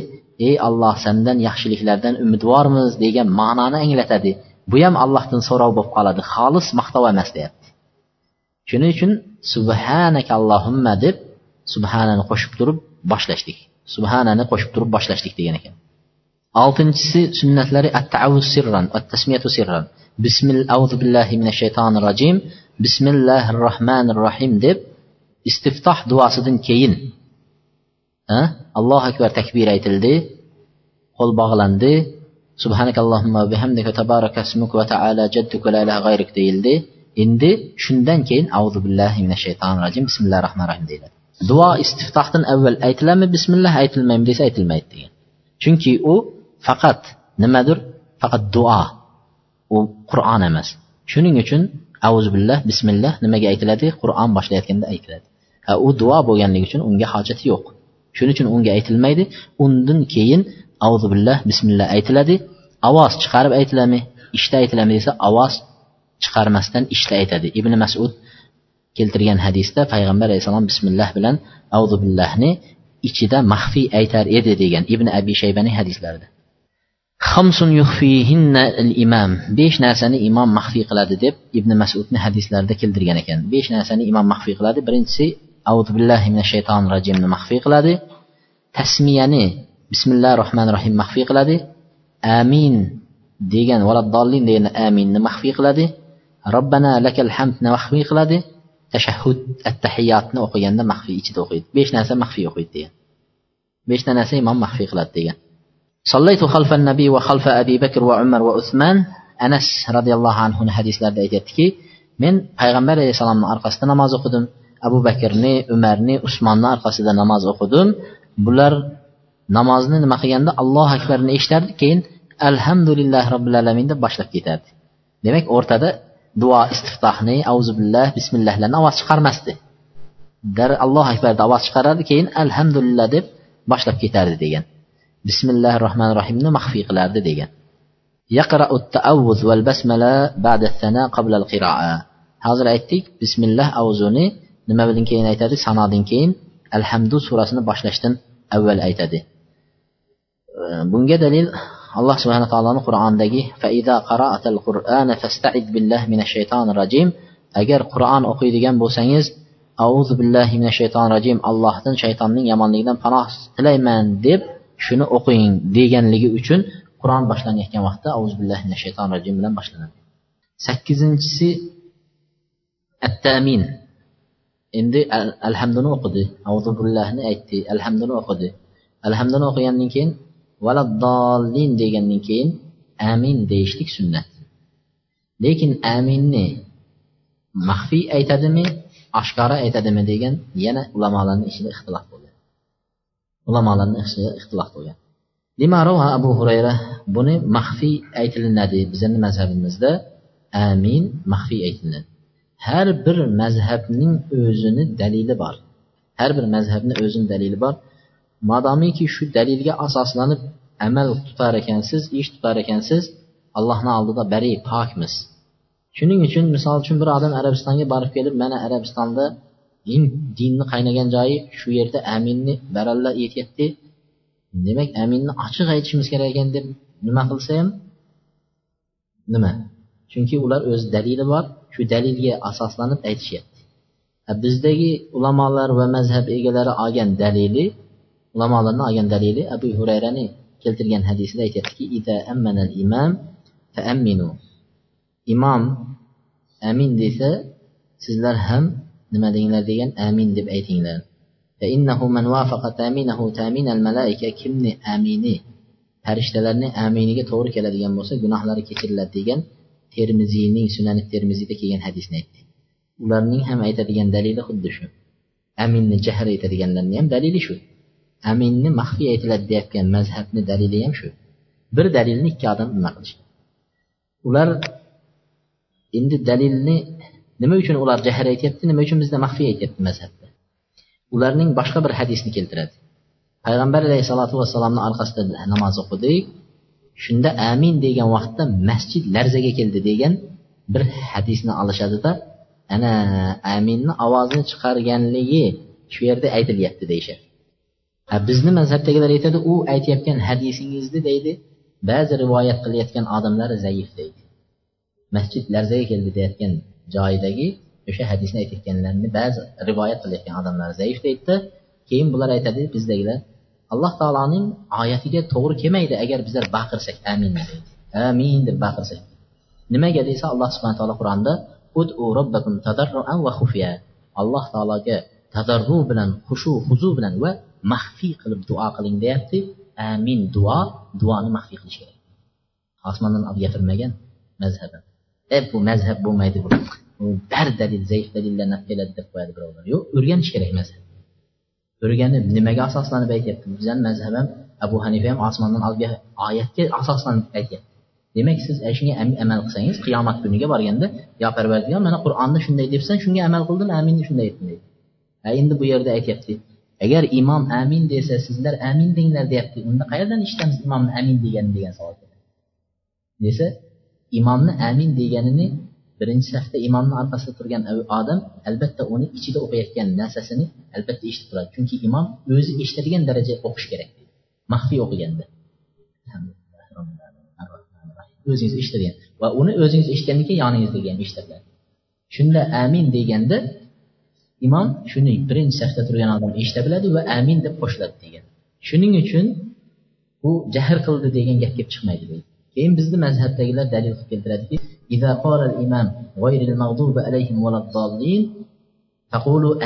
ey alloh sandan yaxshiliklardan umidvormiz degan ma'noni anglatadi. Bu ham allohdan so'rov bo'lib qoladi. Xolis maqtov emas deyapti. Shuning uchun subhanak allohimma deb subhanani qo'shib turib boshlashlik subhanani qo'shib turib boshlashlik degan ekan. Oltinchisi sunnatlari at taavuz sirran at tasmiyatu sirran. Bismil auzu billahi minash shaytonir rojim bismillahir rohmanir rohim deb istiftoh duosidan keyin allohu akbar takbir aytildi qo'l bog'landi. Subhanakallohumma bihamdika tabaraka ismuk va taala jadduka la ilaha g'ayruk deyildi. Endi shundan keyin auzu billahi minash shaytonir rojim bismillahir rohmanir rohim deyiladi. Duo istiftohdan avval aytiladimi? Bismillah aytilmaymi desa aytilmaydi degan. Chunki u faqat nimadir? Faqat duo. U qur'on emas. Shuning uchun billah bismillah nimaga aytiladi? Qur'on boshlayotganda aytiladi. U duo bo'lganligi uchun unga hojati yo'q. Shuning uchun unga aytilmaydi. Undan keyin billah bismillah aytiladi. Ovoz chiqarib aytiladimi ishda aytiladimi desa ovoz chiqarmasdan ishda aytadi. Ibn masud keltirgan hadisda payg'ambar alayhissalom bismillah bilan billahni ichida maxfiy aytar edi degan ibn abi shaybaning hadislarida. Imom besh narsani imom maxfiy qiladi deb ibn masudni hadislarida keltirgan ekan. Besh narsani imom maxfiy qiladi. Birinchisi auzu billahi minash shaytonir rojimni maxfiy qiladi tasmiyani bismillahi rohmanir rohim maxfiy qiladi amin degan valaddolin degan aminni maxfiy qiladi robbana lakal hamdni maxfiy qiladi tashahhud attahiyotni o'qiganda maxfiy ichida o'qiydi besh narsa maxfiy o'qiydi degan beshta narsa imom maxfiy qiladi degan صليت خلف النبي وخلف أبي بكر وعمر وعثمان anas roziyallohu anhuni hadislarida aytyaptiki men payg'ambar alayhissalomni orqasida namoz o'qidim abu bakrni umarni usmonni orqasida namoz o'qidim. Bular namozni nima qilganda allohu akbarni eshitardi keyin alhamdulillah robbil alamin deb boshlab ketardi. Demak o'rtada duo istiftohni billah bismillahlarni ovoz chiqarmasdi. Dar allohu akbarda ovoz chiqarardi keyin alhamdulillah deb boshlab ketardi degan. Bismillahi rohmanir rohimni maxfiy qilardi degan. Hozir aytdik bismillah avzuni nima bilan keyin aytadi? Sanodan keyin alhamdu surasini boshlashdan avval aytadi. Bunga dalil alloh subhana taoloni qur'ondagi agar qur'on o'qiydigan bo'lsangiz auzu billahi minash shaytonir rojim allohdan shaytonning yomonligidan panoh tilayman deb shuni o'qing deganligi uchun qur'on boshlanayotgan vaqtda auzu billahi minash shaytonir rojim bilan boshlanadi. Sakkizinchisi attamin endi alhamduni o'qidi. Auzubillahni aytdi. Alhamduni o'qidi. Alhamduni o'qigandan keyin valaddolin degandan keyin amin deyishlik sunnat. Lekin aminni maxfiy aytadimi oshkora aytadimi degan yana ulamolarni ichida ixtilof bo'lgan. Ulamolarni ichida ixtilof bo'lgan. Limarova abu hurayra buni maxfiy aytilinadi. Bizani mazhabimizda amin maxfiy aytilinadi. Har bir mazhabning o'zini dalili bor har bir mazhabni o'zini dalili bor madomiki shu dalilga asoslanib amal tutar ekansiz ish tutar ekansiz allohni oldida bari pokmiz shuning uchun misol uchun bir odam arabistonga borib kelib mana arabistonda din dinni qaynagan joyi shu yerda aminni baralla aytyapti demak aminni ochiq aytishimiz kerak ekan deb nima qilsa ham nima chunki ular o'z dalili bor shu dalilga asoslanib aytishyapti. Bizdagi ulamolar va mazhab egalari olgan dalili ulamolarni olgan dalili abu hurayrani keltirgan hadisida aytyaptiki imam imom amin desa sizlar ham nima denglar degan amin deb aytinglar. Kimni amini farishtalarni aminiga to'g'ri keladigan bo'lsa gunohlari kechiriladi degan termiziyning sunani termiziyda kelgan hadisni aytdi. Ularning ham aytadigan dalili xuddi shu. Aminni jahr aytadiganlarni ham dalili shu. Aminni maxfiy aytiladi deyotgan mazhabni dalili ham shu. Bir dalilni ikki odam nima qilish ular endi dalilni nima uchun ular jahr aytyapti nima uchun bizda maxfiy aytyapti mazhabda? Ularning boshqa bir hadisni keltiradi. Payg'ambar alayhissalotu vassalomni orqasida namoz o'qidik. Shunda amin degan vaqtda masjid larzaga keldi degan bir hadisni olishadida ana aminni ovozini chiqarganligi shu yerda aytilyapti deyishadi. Bizni mazhabdagilar aytadi u aytayotgan hadisingizni deydi ba'zi rivoyat qilayotgan odamlar zaif deydi. Masjid larzaga keldi deyotgan joyidagi o'sha hadisni aytayotganlarni ba'zi rivoyat qilayotgan odamlar zaif deydida keyin bular aytadi bizdagilar alloh taoloning oyatiga to'g'ri kelmaydi agar bizlar baqirsak amin. Deydi amin deb baqirsak. Nimaga desa alloh subhana taolo qur'onda alloh taologa tadarru bilan xushu huzu bilan va maxfiy qilib duo qiling deyapti. Amin duo duoni maxfiy qilish kerak. Osmondan olib gapirmagan mazhaban e bu mazhab bo'lmaydi bu bar dalil zaif dalillarni olib keladi deb qo'yadi birovlar. Yo'q o'rganish kerak mazhab. Öyrənim, niməyə əsaslanıb bəyət etdim. Bizim məzhəbim Əbu Hanifəyəm asmandan alıb ayətə əsaslanıb bəyət etdim. Demək siz əşinə əmin əməl qılsanız, qiyamət gününə varanda ya Pərverdigar mənə Quranda şunday deyibsən, şunga əməl qıldın, əmin şunday etdin. Hə indi bu yerdə ayətdi. Əgər imam əmin desə, sizlər əmin deyirlər deyəpti. Onda qayerdən işləmiz imamın əmin deyəni deyən savol. Desə, imamın əmin deyənini birinchi safda imomni orqasida turgan odam albatta uni ichida o'qiyotgan narsasini albatta eshitib turadi. Chunki imom o'zi eshitadigan darajada o'qish kerak maxfiy o'qiganda. O'zingiz eshitadigan va uni o'zingiz eshitgandan keyin yoningizdagi ham eshitiladi shunda amin deganda imom shuni birinchi safda turgan odam eshita biladi va amin deb qo'shiladi degan. Shuning uchun u jahr qildi degan gap kelib chiqmaydi deydi. Keyin bizni mazhabdagilar dalil qilib keltiradiki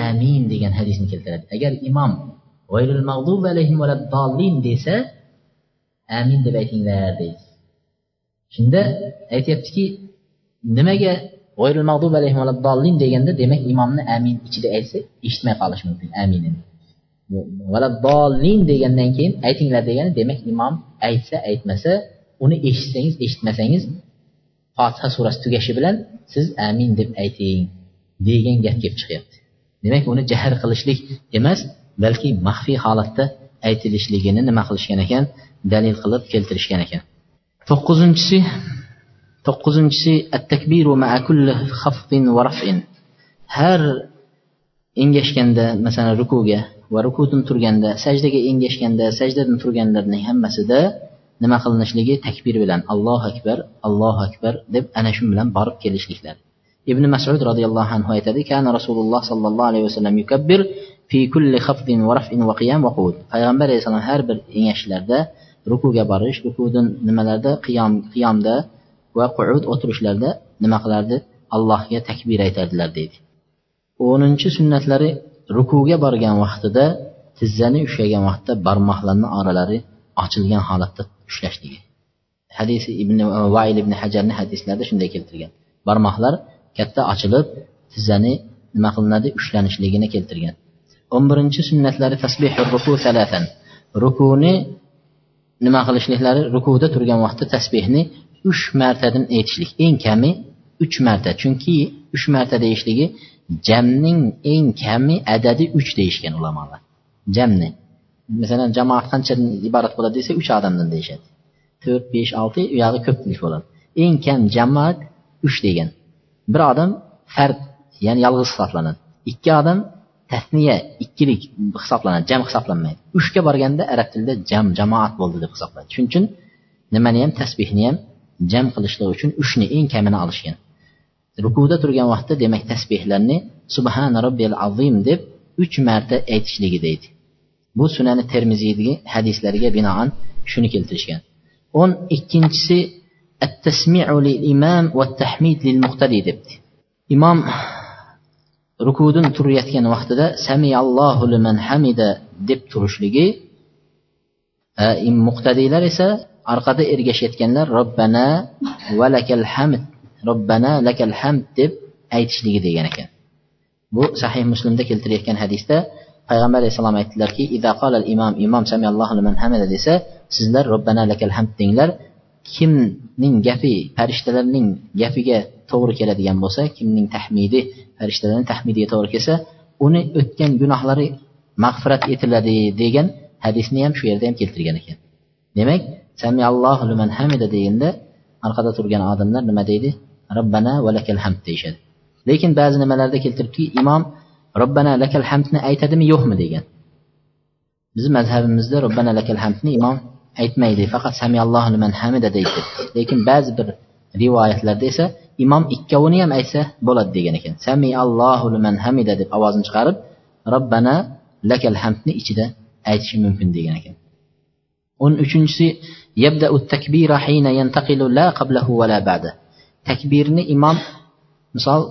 amin degan hadisni keltiradi agar imom desa amin deb aytinglar deydi shunda aytyaptiki nimaga deganda demak imomni amin ichida aytsa eshitmay qolishi mumkin aminini degandan keyin aytinglar degani demak imom aytsa aytmasa uni eshitsangiz eshitmasangiz fotiha surasi tugashi bilan siz amin deb ayting degan gap kelib chiqyapti. Demak uni jahr qilishlik emas balki maxfiy holatda aytilishligini nima qilishgan ekan dalil qilib keltirishgan ekan. To'qqizinchisi to'qqizinchisi at takbiru ma'a kulli xafdin va raf'in. Har engashganda masalan rukuga va rukudan turganda sajdaga engashganda sajdadan turganlarning hammasida nima qilinishligi takbir bilan allohu akbar allohu akbar deb ana shu bilan borib kelishliklari ibn masud roziyallohu anhu aytadi kana rasululloh sollallohu alayhi vasallam yukabbir fi kulli xafdin va raf'in va qiyam va qud payg'ambar alayhissalom har bir engashishlarda rukuga borish rukudan nimalarda qiyom qiyomda va qu'ud o'tirishlarda nima qilardi? Allohga takbir aytardilar deydi. O'ninchi sunnatlari rukuga borgan vaqtida tizzani ushlagan vaqtda barmoqlarni oralari ochilgan holatda ushlashligi hadisi ibn vail ibn hajarni hadislarida shunday keltirgan. Barmoqlar katta ochilib tizzani nima qilinadi? Ushlanishligini keltirgan. O'n birinchi sunnatlari tasbihi ruku salatan rukuni nima qilishliklari rukuda turgan vaqtda tasbehni uch martadan aytishlik. Eng kami uch marta. Chunki uch marta deyishligi jamning eng kami adadi uch deyishgan ulamolar. Jamni masalan jamoat qanchadan iborat bo'ladi desa uch odamdan deyishadi. To'rt besh olti u yog'i bo'ladi. Eng kam jamoat uch degan. Bir odam fard ya'ni yolg'iz hisoblanadi. Ikki odam tasniya ikkilik hisoblanadi jam hisoblanmaydi. Uchga borganda arab tilida jam jamoat bo'ldi deb hisoblanadi. Shuning uchun nimani ham tasbehni ham jam qilishlik uchun uchni eng kamini olishgan. Rukuda turgan vaqtda demak tasbehlarni subhana robbiyal azim deb uch marta aytishligi deydi bu sunani termiziydagi hadislariga binoan shuni keltirishgan. O'n ikkinchisi imom va tahmid lil muqtadi debdi. Imom rukudan turayotgan vaqtida samiyallohu liman hamida deb turishligi e, muqtadiylar esa orqada ergashayotganlar robbana va lakal hamd robbana lakal hamd deb aytishligi degan ekan. Bu sahih muslimda keltirayotgan hadisda payg'ambar alayhissalom aytdilarki imom imom samiyallohu liman hamida desa sizlar robbana lakal hamd denglar. Kimning gapi farishtalarning gapiga to'g'ri keladigan bo'lsa kimning tahmidi farishtalarning tahmidiga to'g'ri kelsa uni o'tgan gunohlari mag'firat etiladi degan hadisni ham shu yerda ham keltirgan ekan. Demak samiallohu liman hamida deganda orqada turgan odamlar nima deydi? Robbana va lakal hamd deyishadi. Lekin ba'zi nimalarda keltiribdiki imom robbana lakal hamdni aytadimi yo'qmi degan. Bizni mazhabimizda robbana lakal hamdni imom aytmaydi faqat samiallohu liman hamida deydi. Lekin ba'zi bir rivoyatlarda esa imom ikkovini ham aytsa bo'ladi degan ekan. Sami allohu liman hamida deb ovozini chiqarib robbana lakal hamdni ichida aytishi mumkin degan ekan. O'n uchinchisi takbirni imom misol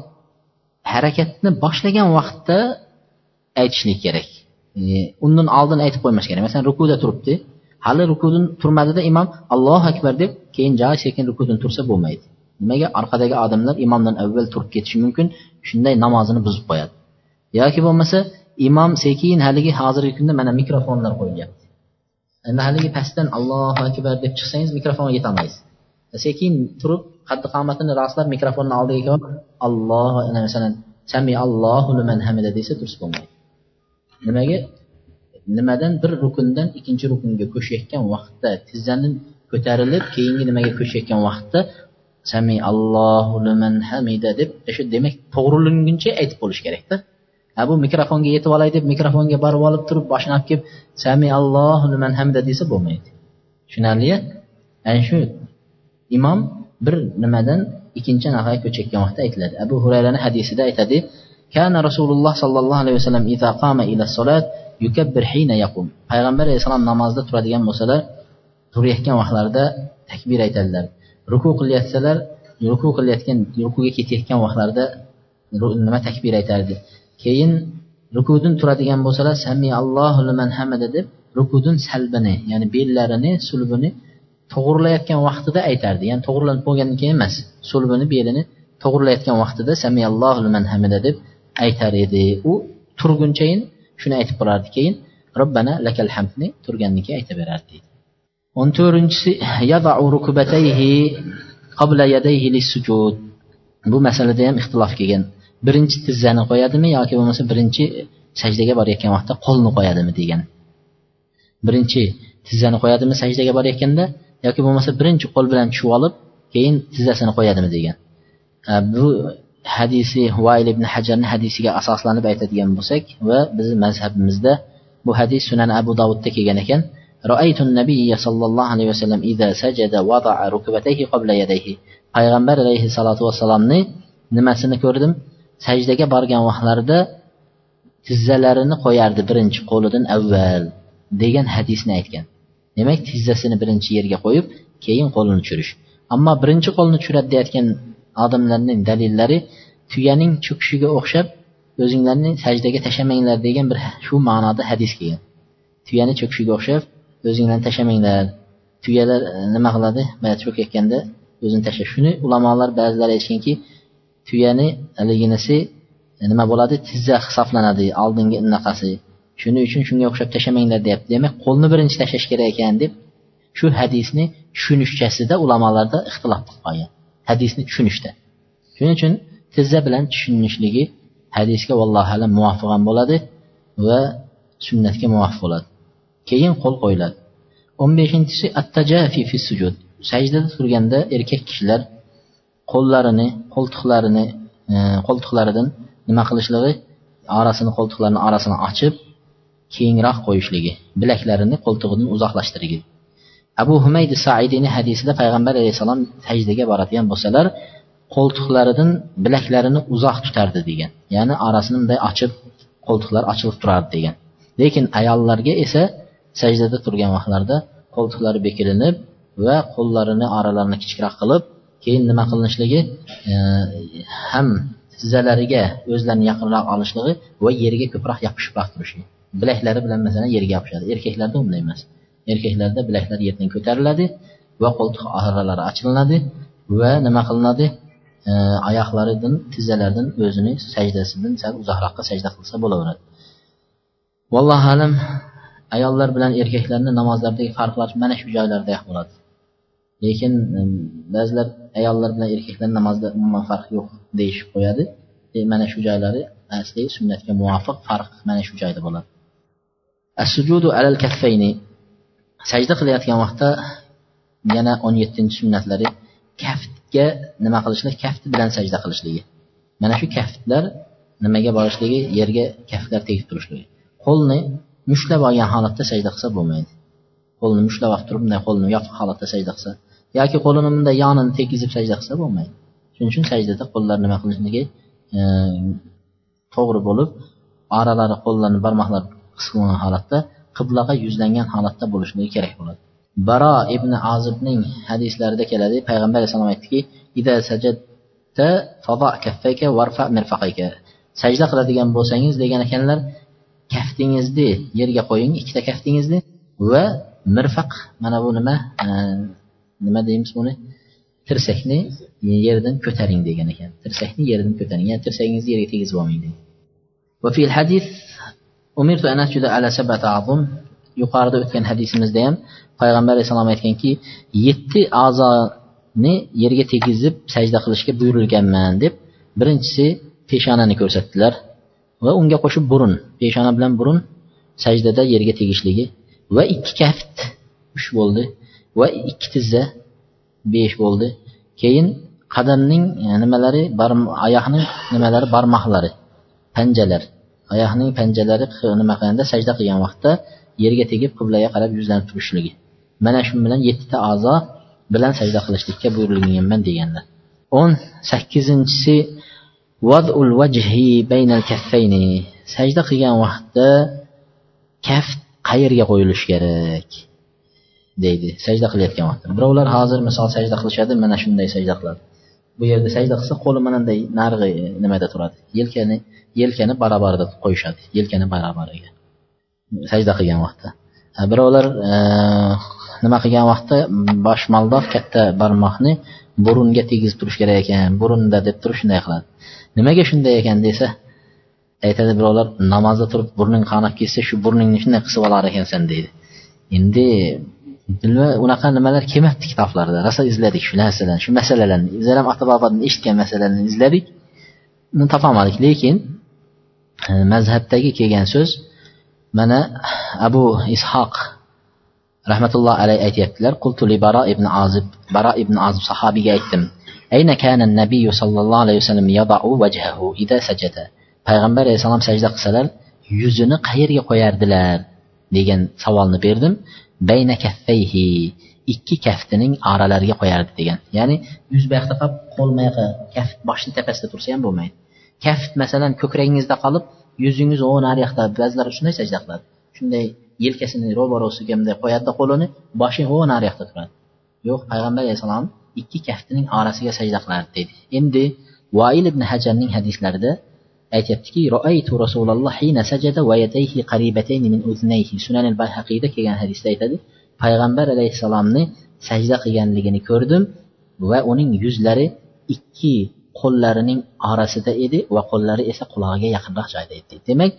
harakatni boshlagan vaqtda aytishlik kerak. Undan oldin aytib qo'ymash kerak. Masalan rukuda turibdi. Hali rukudan turmadida imom allohu akbar deb keyin joy sekin rukudan tursa bo'lmaydi. Nimaga? Orqadagi odamlar imomdan avval turib ketishi mumkin shunday namozini buzib qo'yadi. Yoki bo'lmasa imom sekin haligi hozirgi kunda mana mikrofonlar qo'yilyapti. Endi haligi pastdan allohu akbar deb chiqsangiz mikrofonga yetolmaysiz. Sekin turib qaddi qomatini rostlab mikrofonni oldiga kelib alloh masalan sami allohu liman hamida desa durust bo'lmaydi. Nimaga? Nimadan bir rukundan ikkinchi rukunga ko'chayotgan vaqtda tizzani ko'tarilib keyingi nimaga ko'chayotgan vaqtda sami allohu liman hamida deb shu demak to'g'rilanguncha aytib bo'lish kerakda. Ha bu mikrofonga yetib olay deb mikrofonga borib olib turib boshini olib kelib sami allohu liman hamida desa bo'lmaydi. Tushunarlia ana shu imom bir nimadan ikkinchi naqaga ko'chayotgan vaqtda aytiladi. Abu hurayrani hadisida aytadi kana rasululloh sollallohu alayhi vasallam yukabbir yaqum. Payg'ambar alayhissalom namozda turadigan bo'lsalar turayotgan vaqtlarida takbir aytadilar. Ruku qilayotsalar ruku qilayotgan rukuga ketayotgan vaqtlarida nima takbir aytardi. Keyin rukudin turadigan bo'lsalar sami allohu liman hamada deb rukudin salbini ya'ni bellarini sulbini to'g'irlayotgan vaqtida aytardi. Ya'ni to'g'irlanib bo'lgandan keyin emas sulbini belini to'g'irlayotgan vaqtida samiyallohu liman hamida deb aytar edi. U turgunchayin shuni aytib qolardi. Keyin robbana lakal hamdni turgandan keyin aytaverardi deydi o'n to'rtinchisi bu masalada ham ixtilof kelgan. Birinchi tizzani qo'yadimi yoki bo'lmasa birinchi sajdaga borayotgan vaqtda qo'lni qo'yadimi degan. Birinchi tizzani qo'yadimi sajdaga borayotganda yoki bo'lmasa birinchi qo'l bilan tushib olib keyin tizzasini qo'yadimi degan bu hadisi vail ibn hajarni hadisiga asoslanib aytadigan bo'lsak va bizni mazhabimizda bu hadis sunan abu davudda kelgan ekan رأيت النبي صلى الله عليه وسلم إذا سجد وضع ركبتيه قبل يديه payg'ambar alayhissalotu vassalomni nimasini ko'rdim sajdaga borgan vaqtlarida tizzalarini qo'yardi birinchi qo'lidan avval degan hadisni aytgan Demak tizzasini birinchi yerga qo'yib keyin qo'lini tushirish ammo birinchi qo'lni tushiradi deyayotgan odamlarning dalillari tuyaning cho'kishiga o'xshab o'zinglarni sajdaga tashlamanglar degan bir shu ma'noda hadis kelgan. Tuyani cho'kishiga o'xshab o'zinglarni tashlamanglar tuyalar e, nima qiladi? Mana cho'kayotganda o'zini tashlab shuni ulamolar ba'zilari aytishganki tuyani haliginisi e, nima bo'ladi? Tizza hisoblanadi oldingi unaqasi shuning uchun shunga o'xshab tashlamanglar deyapti demak qo'lni birinchi tashlash kerak ekan deb shu hadisni tushunishchasida ulamolarda ixtilof qilib qolgan. Hadisni tushunishda. Shuning uchun tizza bilan tushunishligi hadisga vallohu alam muvofiq ham bo'ladi va sunnatga muvofiq bo'ladi. Keyin qo'l qo'yiladi. O'n beshinchisi attajafi fi sujud. Sajdada turganda erkak kishilar qo'llarini qo'ltiqlarini e, qo'ltiqlaridan nima qilishligi orasini qo'ltiqlarini orasini ochib kengroq qo'yishligi bilaklarini qo'ltig'idan uzoqlashtirigi. Abu humaydi saidiyni hadisida payg'ambar alayhissalom sajdaga boradigan bo'lsalar qo'ltiqlaridan bilaklarini uzoq tutardi degan ya'ni orasini bunday ochib qo'ltiqlar ochilib turardi degan. Lekin ayollarga esa sajdada turgan vaqtlarida qo'ltiqlari bekilinib va qo'llarini oralarini kichikroq qilib keyin nima qilinishligi e, ham tizzalariga o'zlarini yaqinroq olishligi va yerga ko'proq yopishibroq turishligi bilaklari bilan masalan yerga yopishadi. Erkaklarda unday emas. Erkaklarda bilaklar yerdan ko'tariladi va qo'ltiq oralari ochilinadi va nima qilinadi? E, oyoqlaridan tizzalaridan o'zini sajdasidan sal uzoqroqqa sajda qilsa bo'laveradi. Vallohu alam ayollar bilan erkaklarni namozlardagi farqlar mana shu joylarda bo'ladi. Lekin e, ba'zilar ayollar bilan erkaklar namozda umuman farq yo'q deyishib qo'yadi. E, mana shu joylari asli sunnatga muvofiq farq mana shu joyda bo'ladi. As-sujudu alal kaffayni. Sajda qilayotgan vaqtda yana o'n yettinchi sunnatlari kaftga nima qilishlik? Kafti bilan sajda qilishligi. Mana shu kaftlar nimaga borishligi? Yerga kaftlar tegib turishligi. Qo'lni mushlab olgan holatda sajda qilsa bo'lmaydi. Qo'lni mushlab olib turib bunday qo'lni yopiq holatda sajda qilsa yoki qo'lini bunday yonini tegizib sajda qilsa bo'lmaydi. Shuning uchun sajdada qo'llar nima qilishligi e, to'g'ri bo'lib oralari qo'llarni barmoqlar qisqilgan holatda qiblaga yuzlangan holatda bo'lishligi kerak bo'ladi. Baro ibn azibning hadislarida keladi. Payg'ambar alayhissalom aytdiki sajda qiladigan bo'lsangiz degan ekanlar kaftingizni yerga qo'ying ikkita kaftingizni va mirfaq mana bu nima e, nima deymiz buni? Tirsakni yerdan ko'taring degan ekan. Tirsakni yerdan ko'taring ya'ni tirsagingizni yerga tegizib olmang degan. Yuqorida o'tgan hadisimizda ham payg'ambar alayhissalom aytganki yetti a'zoni yerga tegizib sajda qilishga buyurilganman deb birinchisi peshonani ko'rsatdilar va unga qo'shib burun peshona bilan burun sajdada yerga tegishligi va ikki kaft uch bo'ldi va ikki tizza besh bo'ldi. Keyin qadamning e, nimalari oyoqning nimalari barmoqlari panjalar oyoqning panjalari nima qilganda sajda qilgan vaqtda yerga tegib qiblaga qarab yuzlanib turishligi. Mana shu bilan yettita a'zo bilan sajda qilishlikka buyurilganman deganlar o'n sakkizinchisi vadul vajhi baynal kaffayni sajda qilgan vaqtda kaft qayerga qo'yilishi kerak? Deydi sajda qilayotgan vaqtda. Birovlar hozir misol sajda qilishadi mana shunday sajda qiladi. Bu yerda sajda qilsa qo'li mananday narigi nimada turadi? Yelkani yelkani barobarida qo'yishadi. Yelkani barobariga. Sajda qilgan vaqtda. Birovlar e, nima qilgan vaqtda mm, boshmaldoq katta barmoqni burunga tegizib turish kerak ekan burunda deb turib shunday qiladi. Nimaga shunday ekan desa aytadi birovlar namozda turib burning qanab ketsa shu burningni shunday qisib olar ekansan deydi. Endi unaqa nimalar kelmabdi kitoblarda. Rosa izladik shu narsalarni shu masalalarni. Bizlar ham ota bobodan eshitgan masalalarni izladik. Topolmadik. Lekin e, mazhabdagi kelgan so'z mana abu ishoq rahmatulloh alayhi aytyaptilar. Qultuli baro ibn azib baro ibn azib sahobiyga aytdim. Ayna kana nabiy sallallohu alayhi vasallam yadau vajhahu ida sajada. Payg'ambar alayhissalom sajda qilsalar yuzini qayerga qo'yardilar degan savolni berdim. Bayna kaffayhi. Ikki kaftining oralariga qo'yardi degan. Ya'ni yuz buyoqda qolib qo'l kaft boshni tepasida tursa ham bo'lmaydi. Kaft masalan ko'kragingizda qolib yuzingiz o nariyoqda ba'zilar shunday sajda qiladi. Shunday yelkasini ro'barosiga bunday qo'yadida qo'lini boshi o nariyoqda turadi. Yo'q payg'ambar alayhissalom ikki kaftining orasiga sajda qilardi deydi. Endi voil ibn hajarning hadislarida aytyaptiki roaytu rasululloh hina sajada va yadayhi qaribatayn min uznayhi sunan al bayhaqiyda kelgan hadisda aytadi payg'ambar alayhissalomni sajda qilganligini ko'rdim va uning yuzlari ikki qo'llarining orasida edi va qo'llari esa qulog'iga yaqinroq joyda edi. Demak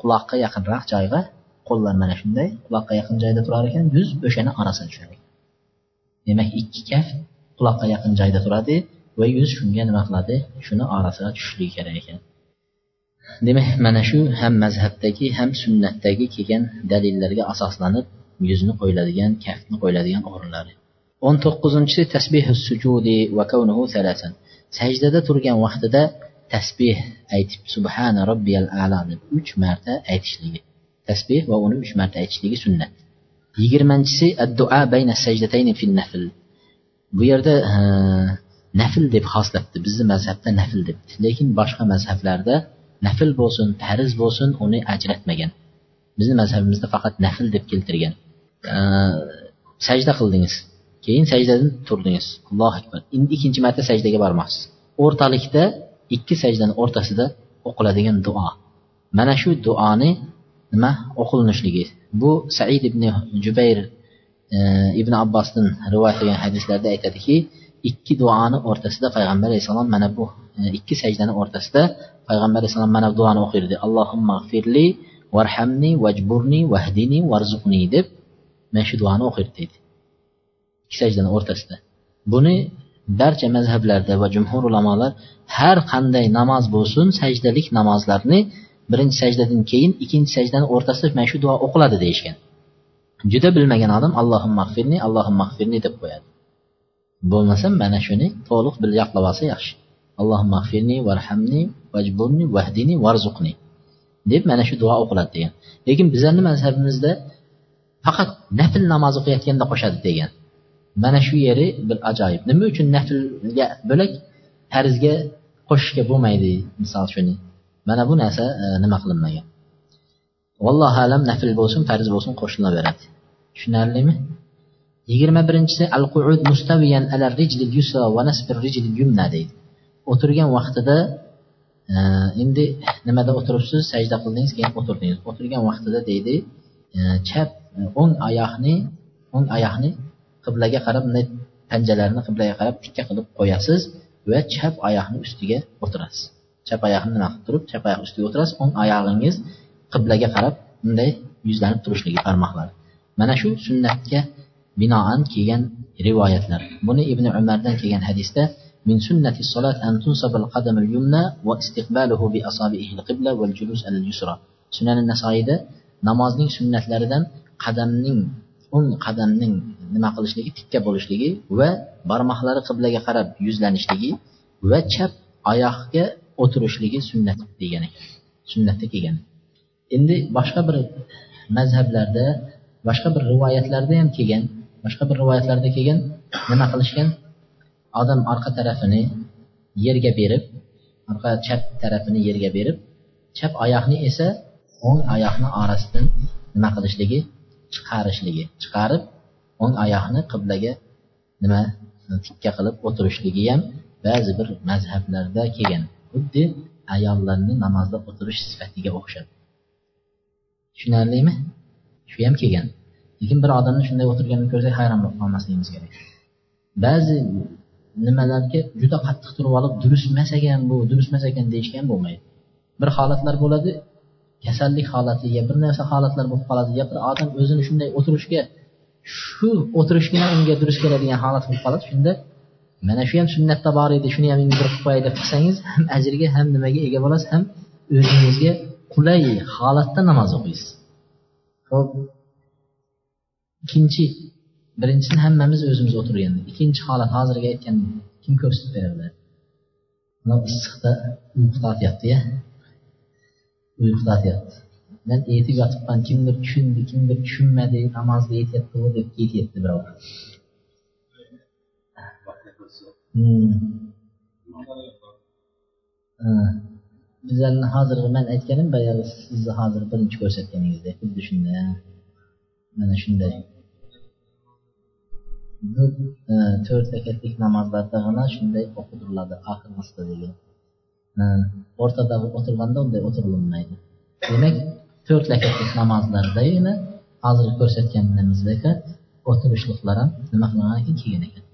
quloqqa yaqinroq joyga qo'llar mana shunday quloqqa yaqin joyda turar ekan yuz o'shani orasini tushadi demak ikki kaf quloqqa yaqin joyda turadi va yuz shunga nima qiladi? Shuni orasiga tushishligi kerak ekan. Demak mana shu ham mazhabdagi ham sunnatdagi kelgan dalillarga asoslanib yuzni qo'yiladigan kaftni qo'yiladigan o'rinlari o'n to'qqizinchisi tasbih sujudi va kavnuhu salasan sajdada turgan vaqtida tasbeh aytib subhana robbiyal ala deb uch marta aytishligi. Tasbeh va uni uch marta aytishligi sunnat. Yigirmanchisi addua bayna sajdatayni fil nafl. Bu yerda nafl deb xoslabdi bizni mazhabda nafl debdi. Lekin boshqa mazhablarda nafl bo'lsin farz bo'lsin uni ajratmagan. Bizni mazhabimizda faqat nafl deb keltirgan. Sajda qildingiz. Keyin sajdadan turdingiz. Allohu akbar. Endi ikkinchi marta sajdaga bormoqsiz. O'rtalikda ikki sajdani o'rtasida o'qiladigan duo. Mana shu duoni nima? O'qilinishligi. Bu said ibn jubayr e, ibn abbosdan rivoyat qilgan hadislarda aytadiki ikki duoni o'rtasida payg'ambar alayhissalom mana bu e, ikki sajdani o'rtasida payg'ambar alayhissalom mana bu duoni o'qirdi allohimma g'firli varhamni vajburni vahdini varzuqni deb mana shu duoni o'qirdi deydi ikki sajdani o'rtasida. Buni barcha mazhablarda va jumhur ulamolar har qanday namoz bo'lsin sajdalik namozlarni birinchi sajdadan keyin ikkinchi sajdani o'rtasida mana shu duo o'qiladi deyishgan. Juda bilmagan odam allohim mag'firni allohim mag'firni deb qo'yadi bo'lmasa mana shuni to'liq bilib yodlab olsa yaxshi. Allohim mag'firni varhamni vajburni vahdini varzuqni deb mana shu duo o'qiladi degan. Lekin bizlarni mazhabimizda faqat nafl namoz o'qiyotganda qo'shadi degan. Mana shu yeri bir ajoyib. Nima uchun naflga bo'lak farzga qo'shishga bo'lmaydi misol shuni? Mana bu narsa e, nima qilinmagan? Vallohu alam nafl bo'lsin farz bo'lsin qo'shilaveradi tushunarlimi? Yigirma birinchisi al quud mustaviyan ala rijlil yusra va nasbir rijlil yumna deydi. O'tirgan vaqtida e, endi nimada o'tiribsiz? Sajda qildingiz keyin o'tirdingiz. O'tirgan vaqtida deydi e, chap o'ng oyoqni o'ng oyoqni qiblaga qarab bunday panjalarini qiblaga qarab tikka qilib qo'yasiz va chap oyoqni ustiga o'tirasiz. Chap oyoqni nima qilib turib chap oyoq ustiga o'tirasiz o'ng oyog'ingiz qiblaga qarab bunday yuzlanib turishligi barmoqlari. Mana shu sunnatga binoan kelgan rivoyatlar buni ibn umardan kelgan hadisda من سنة الصلاة أن تنصب القدم اليمنى واستقباله بأصابعه القبلة والجلوس على اليسرى سنن النسائيda namozning sunnatlaridan qadamning o'ng qadamning nima qilishligi tikka bo'lishligi va barmoqlari qiblaga qarab yuzlanishligi va chap oyoqga o'tirishligi sunnat degan ekan sunnatda kelgan endi boshqa bir mazhablarda boshqa bir rivoyatlarda ham kelgan Boshqa bir rivoyatlarda kelgan nima qilishgan? Odam orqa tarafini yerga berib orqa chap tarafini yerga berib chap oyoqni esa o'ng oyoqni orasidan nima qilishligi? Chiqarishligi. Chiqarib o'ng oyoqni qiblaga nima tikka qilib o'tirishligi ham ba'zi bir mazhablarda kelgan. Xuddi ayollarni namozda o'tirish sifatiga o'xshab. Tushunarlimi? Shu ham kelgan. Lekin bir odamni shunday o'tirganini ko'rsak hayron bo'lib qolmasligimiz kerak. Ba'zi nimalarga juda qattiq turib olib durust emas ekan bu durust emas ekan deyishga ham bo'lmaydi. Bir holatlar bo'ladi kasallik holati yo bir narsa holatlar bo'lib qoladi yo bir odam o'zini shunday o'tirishga shu o'tirishgina unga durust keladigan holat bo'lib qoladi. Shunda mana shu ham sunnatda bor edi shuni ham endi bir qilib qo'yay deb qilsangiz (laughs) ham ajrga ham nimaga ega bo'lasiz ham o'zingizga qulay holatda namoz o'qiysiz. Ho'p ikkinchi birinchisini hammamiz o'zimiz o'tirganda ikkinchi holat hozirgi aytgan kim ko'rsatib bera biladi issiqda uyqu tortyaptiya uyqu tortyapti man aytib yotibman kimdir tushundi kimdir tushunmadi namozda aytyapti deb ketyapti birov bizlarni hozirgi man aytganim boyagi sizni hozir birinchi ko'rsatganingizdek xuddi shunday mana shunday E, to'rt rakatlik namozlardagina shunday o'qidiriladi. Oxirgisida degan. E, o'rtada o'tirganda unday o'tirilmaydi. Demak to'rt rakatlik namozlardagina hozir ko'rsatganimizdek o'tirishliqlar ham nima qilingan ekan? Kelgan ekan.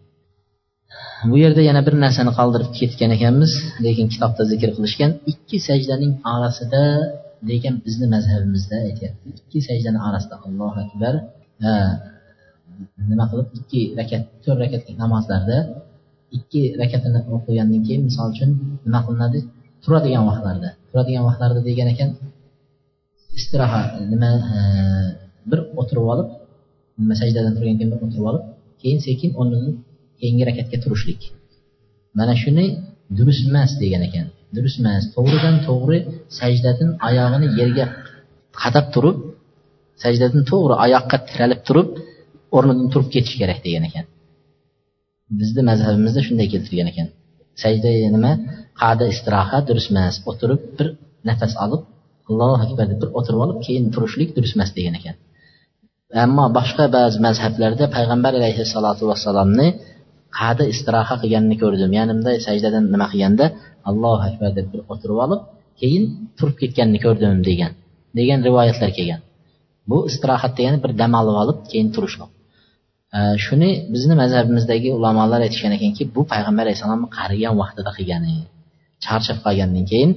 Bu yerda yana bir narsani qoldirib ketgan ekanmiz. Lekin kitobda zikr qilishgan ikki sajdaning orasida degan bizni mazhabimizda aytyapti. Ikki sajdani orasida allohu akbar e, nima qilib? Ikki rakat to'rt rakatlik namozlarda ikki rakatini o'qigandan keyin misol uchun nima qilinadi? Turadigan vaqtlarda. Turadigan vaqtlarda degan ekan istiroha nima bir o'tirib olib nima sajdadan turgan keyin bir o'tirib olib keyin sekin o'rnidan keyingi rakatga turishlik. Mana shuni durust emas degan ekan. Durust emas. To'g'ridan to'g'ri sajdadan oyog'ini yerga qadab turib sajdadan to'g'ri oyoqqa tiralib turib o'rnidan turib ketish kerak degan ekan. Bizni mazhabimizda shunday keltirgan ekan. Sajda nima? Qada istiroha durust emas. O'tirib bir nafas olib allohu akbar deb bir o'tirib olib keyin turishlik durust emas degan ekan. Ammo boshqa ba'zi mazhablarda payg'ambar alayhissalotu vassalomni qada istiroha qilganini ko'rdim. Ya'ni bunday sajdadan nima qilganda allohu akbar deb bir o'tirib olib keyin turib ketganini ko'rdim degan degan rivoyatlar kelgan. Bu istirohat degani bir dam olib olib keyin turish shuni bizni mazhabimizdagi ulamolar aytishgan ekanki bu payg'ambar alayhissalomni qarigan vaqtida qilgani. Charchab qolgandan keyin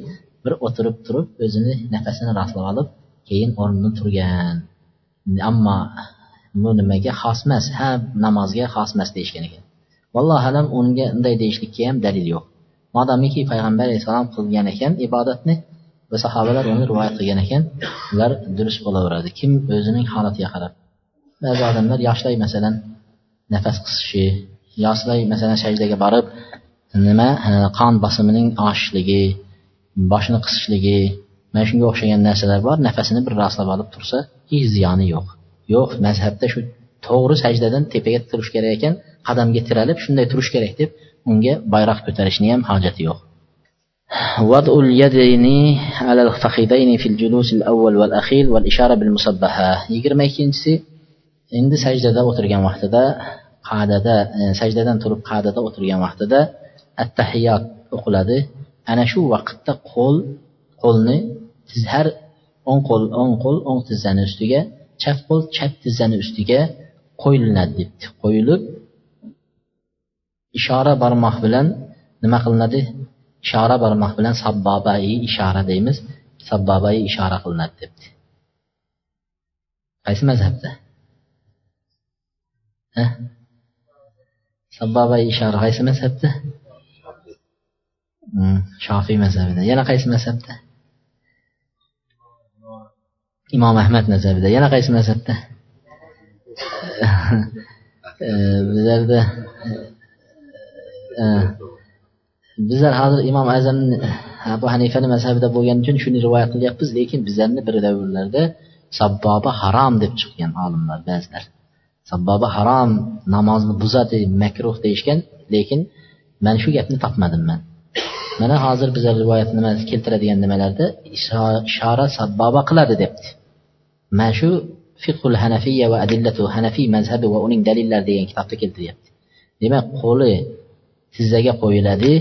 bir o'tirib turib o'zini nafasini rostlab olib keyin o'rnidan turgan. Ammo bu nimaga xos emas ha namozga xos emas deyishgan ekan. Vallohu alam unga unday deyishlikka ham dalil yo'q. Modomiki payg'ambar alayhissalom qilgan ekan ibodatni va sahobalar uni rivoyat qilgan ekan ular durust bo'laveradi. Kim o'zining holatiga qarab ba'zi odamlar yoshlar masalan nafas qisishi yoshlar masalan sajdaga borib nima qon bosimining oshishligi boshini qisishligi mana shunga o'xshagan narsalar bor nafasini bir rostlab olib tursa hech ziyoni yo'q yo'q mazhabda shu to'g'ri sajdadan tepaga turish kerak ekan qadamga tiralib shunday turish kerak deb unga bayroq ko'tarishni ham hojati yo'q وضع اليدين على الفخذين في الجلوس الأول والأخير والإشارة بالمصبحة yigirma ikkinchisi endi sajdada o'tirgan vaqtida qadada e, sajdadan turib qadada o'tirgan vaqtida attahiyot o'qiladi. Ana shu vaqtda qo'l qo'lni har o'ng qo'l o'ng qo'l o'ng tizzani ustiga chap qo'l chap tizzani ustiga qo'yilinadi debdi qo'yilib ishora barmoq bilan nima qilinadi? Ishora barmoq bilan sabbobai ishora deymiz. Sabbobai ishora qilinadi debdi. Qaysi mazhabda? Sababa ishora qaysi mazhabda? Hmm, Shofiy mazhabida. Yana qaysi mazhabda? Imom ahmad mazhabida. Yana qaysi mazhabda? (laughs) Eh, bizlarda eh, bizlar hozir imom azamni abu hanifani mazhabida bo'lgani uchun shuni rivoyat qilyapmiz lekin bizlarni bir davrlarda sabboba harom deb chiqqan olimlar ba'zilar. Sabboba harom namozni buzadi makruh deyishgan lekin mana shu gapni topmadim man. Mana hozir biza rivoyat nima keltiradigan nimalarda ishora sabboba qiladi debdi. Mana shu fiqhul hanafiya va adillatu hanafiy mazhabi va uning dalillari degan kitobda keltiryapti. Demak qo'li tizzaga qo'yiladi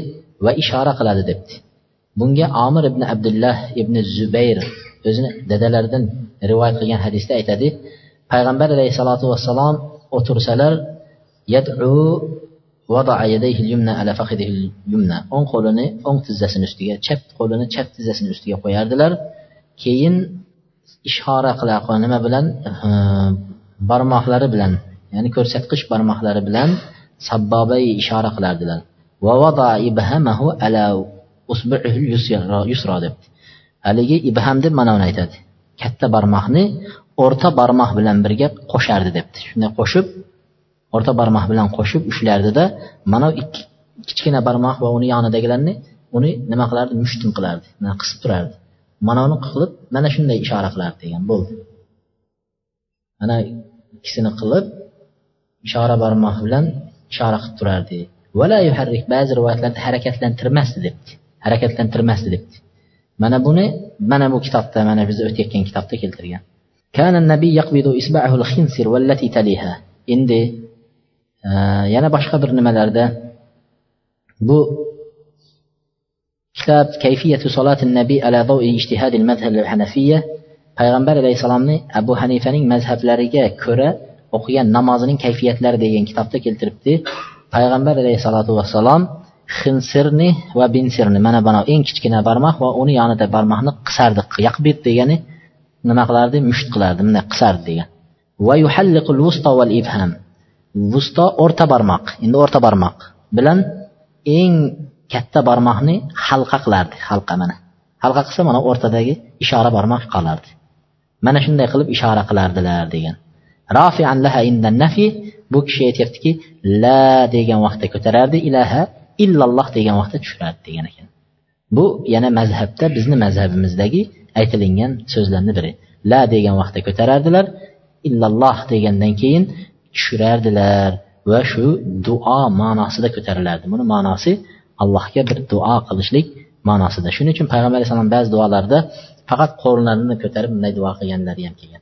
va ishora qiladi debdi. Bunga omir ibn abdullah ibn zubayr o'zini dadalaridan rivoyat qilgan hadisda aytadi payg'ambar alayhissalotu vassalom o'tirsalar yadu o'ng qo'lini o'ng tizzasini ustiga chap qo'lini chap tizzasini ustiga qo'yardilar. Keyin ishora qilar nima bilan? Ehm, barmoqlari bilan ya'ni ko'rsatqich barmoqlari bilan sabbobai ishora qilardilar. Haligi ibham deb mana buni aytadi. Katta barmoqni o'rta barmoq bilan birga qo'shardi debdi. Shunday qo'shib o'rta barmoq bilan qo'shib ushlardida mana ikki kichkina barmoq va uni yonidagilarni uni nima qilardi? Mushtim qilardi qisib turardi. Mana uni qilib mana shunday ishora qilardi degan bo'ldi. Mana ikkisini qilib ishora barmoq bilan ishora qilib turardi. Ba'zi rivoyatlarda harakatlantirmasdi debdi. Harakatlantirmasdi debdi. Mana buni mana bu kitobda mana biz o'tayotgan kitobda keltirgan. كان النبي يقبض إصبعه الخنصر والتي تليها endi yana boshqa bir nimalarda bu kitob kayfiyatu solati nabiy ala dawi ijtihad al madhhab al hanafiyya payg'ambar alayhissalomni abu hanifaning mazhablariga ko'ra o'qigan namozining kayfiyatlari degan kitobda keltiribdi payg'ambar alayhissalotu vassalom xinsirni va binsirni mana buni eng kichkina barmoq va uni yonida barmoqni qisardi yaqbid degani nima qilardi? Musht qilardi. Bunday qisardi degan. Va yuhalliqul vusto val ibham. Vusto o'rta barmoq. Endi o'rta barmoq bilan eng katta barmoqni halqa qilardi. Halqa mana. Halqa qilsa mana o'rtadagi ishora barmoq qolardi. Mana shunday qilib ishora qilardilar degan. Rafian laha indan nafi. Bu kishi aytyaptiki la degan vaqtda ko'tarardi ilaha illalloh degan vaqtda tushirardi degan ekan. Bu yana mazhabda bizni mazhabimizdagi aytilingan so'zlarni biri la degan vaqtda ko'tarardilar illalloh degandan keyin tushirardilar va shu duo ma'nosida ko'tarilardi buni ma'nosi allohga bir duo qilishlik ma'nosida shuning uchun payg'ambar alayhissalom ba'zi duolarda faqat qo'llarini ko'tarib bunday duo qilganlari ham kelgan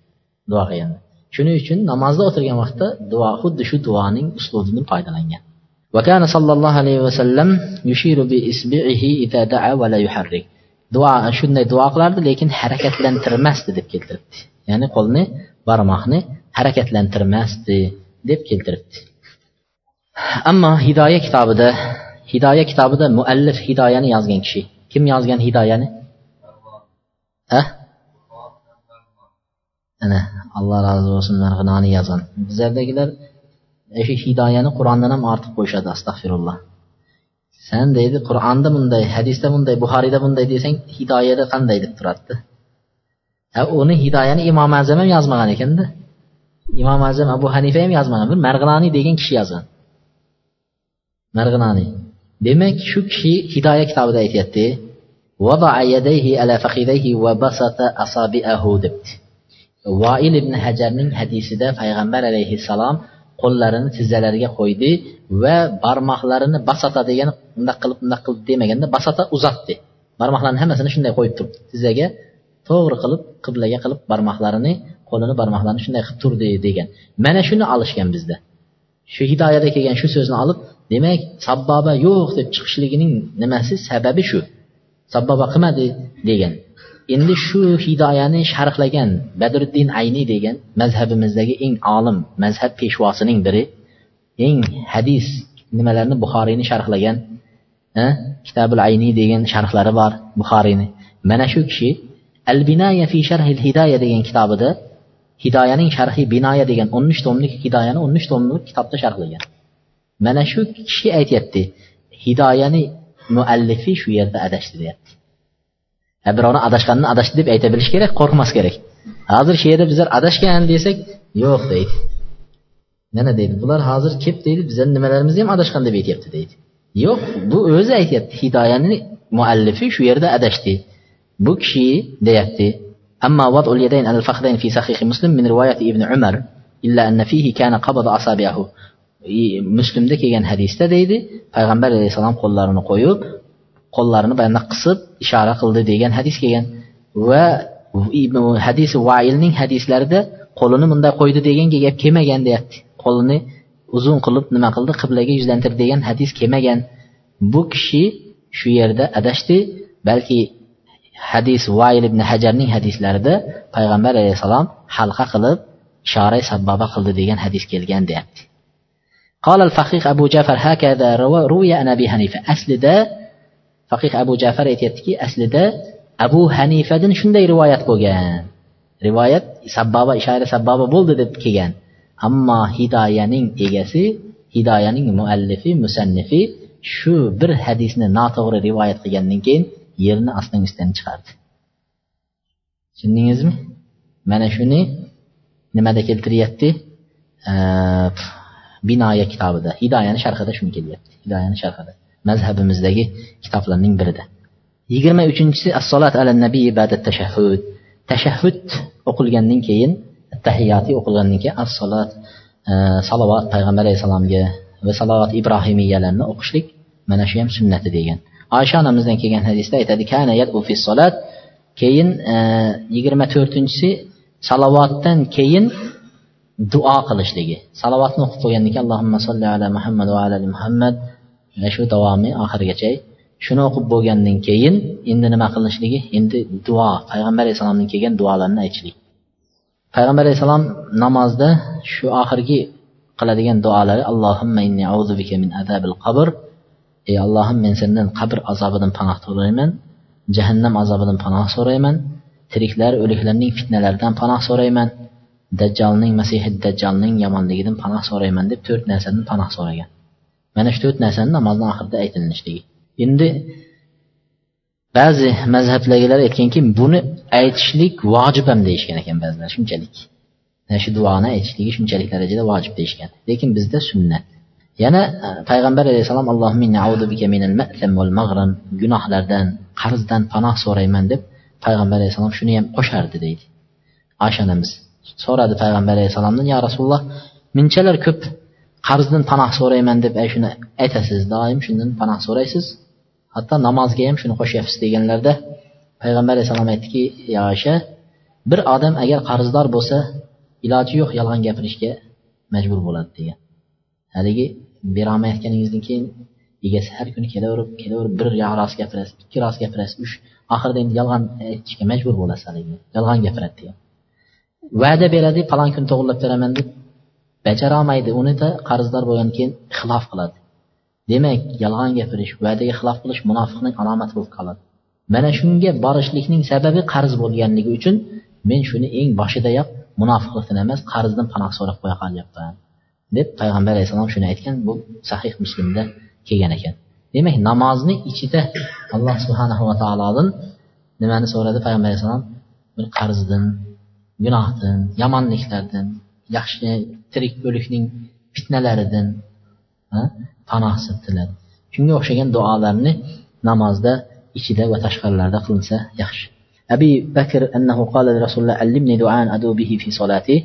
duo qilganlar shuning uchun namozda o'tirgan vaqtda duo xuddi shu duoning uslubidan foydalangan وكان صلى الله عليه وسلم يشير بإصبعه إذا دعا ولا يحرك Duo shunday duo qilardi lekin harakatlantirmasdi deb keltiribdi. Ya'ni qo'lni barmoqni harakatlantirmasdi deb keltiribdi. Ammo hidoya kitobida hidoya kitobida muallif hidoyani yozgan kishi. Kim yozgan hidoyani? Ha? Ana alloh rozi bo'lsin marg'inoni yozgan bizlardagilar shu hidoyani qur'ondan ham ortiq qo'yishadi astag'firulloh san deydi qur'onda bunday hadisda bunday buxoriyda bunday desang hidoyada qanday deb turadi ha uni hidoyani imom azam ham yozmagan ekanda. Imom azam abu hanifa ham yozmagan. Bir marg'iloniy degan kishi yozgan. Marg'iloniy. Demak shu kishi hidoya kitobida aytyapti. Debdi. Voil ibn hajarning hadisida payg'ambar alayhissalom qo'llarini tizzalariga qo'ydi va barmoqlarini basata degani undaq qilib undaq qilib demaganda basata uzatdi. Barmoqlarni hammasini shunday qo'yib turdi tizzaga to'g'ri qilib qiblaga qilib barmoqlarini qo'lini barmoqlarini shunday qilib turdi degan. Mana shuni olishgan bizda. Shu hidoyada kelgan shu so'zni olib demak sabboba yo'q deb chiqishligining nimasi sababi shu. Sabboba qilmadi degan. Endi shu hidoyani sharhlagan badriddin ayniy degan mazhabimizdagi eng olim mazhab peshvosining biri eng hadis nimalarni buxoriyni sharhlagan kitabul ayniy degan sharhlari bor buxoriyni. Mana shu kishi al binaya fi sharhil hidoya degan kitobida hidoyaning sharhi binoya degan o'n uch tomlik hidoyani o'n uch tomlik kitobda sharhlagan. Mana shu kishi aytyapti hidoyani muallifi shu yerda adashdi deyapti birovni adashganini adashdi deb ayta bilish kerak qo'rqmas kerak hozir shu yerda bizlar adashgan desak yo'q deydi mana deydi bular hozir kelib deydi bizlarni nimalarimizni ham adashgan deb aytyapti deydi yo'q bu o'zi aytyapti hidoyani muallifi shu yerda adashdi bu kishi deyapti أما وضع اليدين على الفخذين في صحيح مسلم من رواية ابن عمر إلا أن فيه كان قبض أصابعه muslimda kelgan hadisda deydi payg'ambar alayhissalom qo'llarini qo'yib qo'llarini bayanda qisib ishora qildi degan hadis kelgan va hadisi vailning hadislarida qo'lini bunday qo'ydi degan gap kelmagan deyapti qo'lini uzun qilib nima qildi qiblaga yuzlantirdi degan hadis kelmagan bu kishi shu yerda adashdi balki hadis vail ibn hajarning hadislarida payg'ambar alayhissalom halqa qilib ishora sababa qildi degan hadis kelgan deyapti قال الفقيه أبو جعفر هكذا روي عن أبي حنيفة أصلida faqih abu jafar aytyaptiki aslida abu hanifadan shunday rivoyat bo'lgan rivoyat sabbaba ishora sabbaba bo'ldi deb kelgan. Ammo hidoyaning egasi hidoyaning muallifi musannifi shu bir hadisni noto'g'ri rivoyat qilgandan keyin yerni ostidan ustidan chiqardi. Tushundingizmi? Mana shuni nimada keltiryapti? Binoya kitobida. Hidoyani sharhida shuni kelyapti. Hidoyani sharhida. Mazhabimizdagi kitoblarning birida. Yigirma uchinchisi assolat ala nabiy ba'da tashahhud. Tashahhud o'qilgandan keyin tahiyoti o'qilgandan keyin assolat e, salovat payg'ambar alayhissalomga va salovat ibrohimiyalarni o'qishlik mana shu ham sunnati degan. Oysha onamizdan kelgan hadisda aytadi kana fi solat keyin e, yigirma to'rtinchisi salovatdan keyin duo qilishligi. Salovatni o'qib qo'ygandan keyin allohimma solli ala muhammad va ala muhammad. Mana shu davomi oxirigacha shuni o'qib bo'lgandan keyin endi nima qilinishligi endi duo payg'ambar alayhissalomdan kelgan duolarni aytishlik. Payg'ambar alayhissalom namozda shu oxirgi qiladigan duolari allohimma inni bika min azabil qabr ey allohim men sendan qabr azobidan panoh so'rayman jahannam azobidan panoh so'rayman tiriklar o'liklarning fitnalaridan panoh so'rayman dajjolning masihi dajjolning yomonligidan panoh so'rayman deb to'rt narsadan panoh so'ragan. Mana shu to'rt narsani namozni oxirida aytilinishligi endi ba'zi mazhablagilar aytganki buni aytishlik vojib ham deyishgan ekan ba'zilar shunchalik. Shu duoni aytishligi shunchalik darajada vojib deyishgan. Lekin bizda sunnat. Yana e, payg'ambar alayhissalom gunohlardan qarzdan panoh so'rayman deb payg'ambar alayhissalom shuni ham qo'shardi deydi. Oysha onamiz so'radi payg'ambar alayhissalomdan yo rasululloh munchalar ko'p qarzdan panoh so'rayman deb shuni aytasiz doim shundan panoh so'raysiz. Hatto namozga ham shuni qo'shyapsiz deganlarda payg'ambar alayhissalom aytdiki yo oysha bir odam agar qarzdor bo'lsa iloji yo'q yolg'on gapirishga majbur bo'ladi degan. Haligi berolmayotganingizdan keyin egasi har kuni kelaverib kelaverib bir rost gapirasiz ikki rost gapirasiz uch oxirida endi yolg'on aytishga majbur bo'lasiz haligi yolg'on gapiradi degan. Va'da beradi falon kun to'g'irlab beraman deb bajarolmaydi. Unida qarzdor bo'lgandan keyin ixlof qiladi. Demak yolg'on gapirish va'daga xilof qilish munofiqning alomati bo'lib qoladi. Mana shunga borishlikning sababi qarz bo'lganligi uchun men shuni eng boshidayoq munofiqlikdan emas qarzdan panoh so'rab qo'ya qolyapman. Deb payg'ambar alayhissalom shuni aytgan bu sahih muslimda kelgan ekan. Demak namozni ichida alloh subhanahu va taolodan nimani so'radi payg'ambar alayhissalom bir qarzdan gunohdan yomonliklardan yaxshi tirik o'likning fitnalaridan panoh tiladi shunga o'xshagan duolarni namozda ichida va tashqarilarida qilinsa yaxshi. Abi bakr annahu qala rasululloh allimni duan adu bihi fi solati.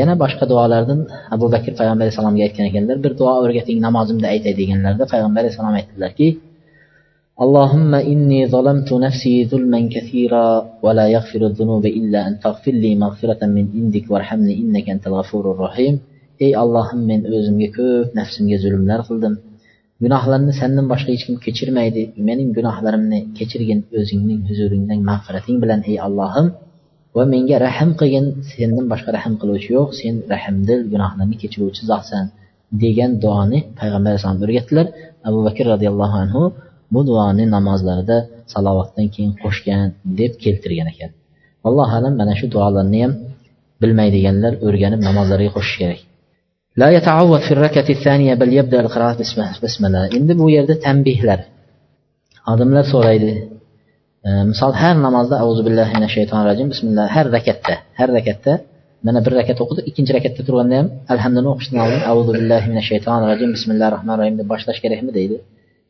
Yana boshqa duolardan abu bakr payg'ambar alayhissalomga aytgan ekanlar bir duo o'rgating namozimda aytay deganlarida payg'ambar alayhissalom aytdilarki اللهم إني ظلمت نفسي ظلما كثيرا ولا يغفر الذنوب إلا أن تغفر لي مغفرة من عندك وارحمني إنك أنت الغفور الرحيم ey allohim men o'zimga ko'p nafsimga zulmlar qildim gunohlarni sandan boshqa hech kim kechirmaydi mening gunohlarimni kechirgin o'zingning huzuringdan mag'firating bilan ey allohim va menga rahm qilgin sendan boshqa rahm qiluvchi yo'q sen rahmdil gunohlarni kechiruvchi zotsan degan duoni payg'ambar alayhisalom o'rgatdilar abu bakr roziyallohu anhu bu duoni namozlarida salovatdan keyin qo'shgan deb keltirgan ekan allohu alam mana shu duolarni ham bilmaydiganlar o'rganib namozlarga qo'shish kerak لا يتعوض في الركعة الثانية بل يبدأ القراءة بسم الله endi bu yerda tanbehlar odamlar so'raydi misol har namozda auzu billahi minash shaytonir rojim bismillah har rakatda har rakatda mana bir rakat o'qidi ikkinchi rakatda turganda ham alhamdulillah o'qishdan oldin auzu billahi minash shaytonir rojim bismillahi rohmanir rohim deb boshlash kerakmi deydi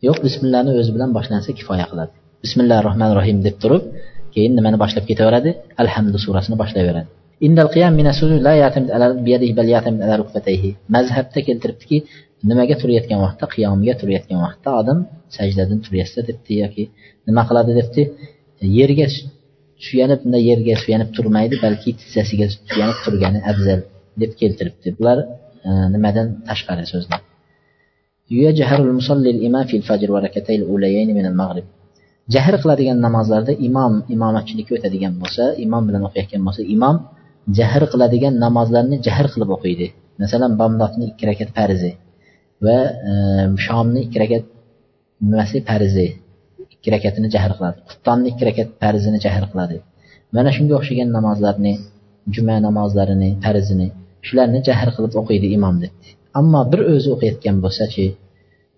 Yo'q bismillahni o'zi bilan boshlansa kifoya qiladi. Bismillahi rohmanir rohim deb turib keyin nimani boshlab ketaveradi? Alhamdu surasini boshlayveradi indal qiyam la yatamid biyadihi bal yatamid ala rukbatayhi. Mazhabda keltiribdiki nimaga turayotgan vaqtda? Qiyomga turayotgan vaqtda odam sajdadan turyapsa debdi yoki nima qiladi debdi? Yerga suyanib bunday yerga suyanib turmaydi balki tizzasiga suyanib turgani afzal deb keltiribdi. Bular e, nimadan tashqari so'zlar? Jahr qiladigan namozlarda imom imomatchilikka o'tadigan bo'lsa imom bilan o'qiyotgan bo'lsa imom jahr qiladigan namozlarni jahr qilib o'qiydi masalan bomdodni ikki rakat farzi va e, shomni ikki rakat nimasi farzi ikki rakatini jahr qiladi xuftonni ikki rakat farzini jahr qiladi mana shunga o'xshagan namozlarni juma namozlarini farzini shularni jahr qilib o'qiydi imom debdi ammo bir o'zi o'qiyotgan bo'lsachi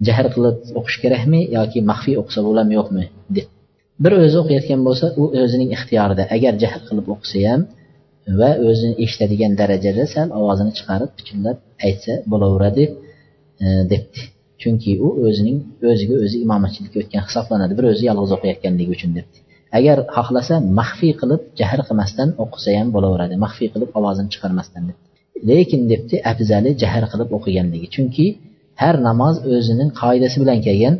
jahr qilib o'qish kerakmi yoki maxfiy o'qisa bo'ladimi yo'qmi deb. Bir o'zi o'qiyotgan bo'lsa u o'zining ixtiyorida agar jahl qilib o'qisa ham va o'zini eshitadigan darajada sal ovozini chiqarib pichillab aytsa bo'laveradi e, debdi. Chunki u o'zining o'ziga o'zi imomatchilikka o'tgan hisoblanadi bir o'zi yolg'iz o'qiyotganligi uchun debdi. Agar xohlasa maxfiy qilib jahr qilmasdan o'qisa ham bo'laveradi maxfiy qilib ovozini chiqarmasdan deb lekin debdi afzali jahr qilib o'qiganligi. Chunki har namoz o'zining qoidasi bilan kelgan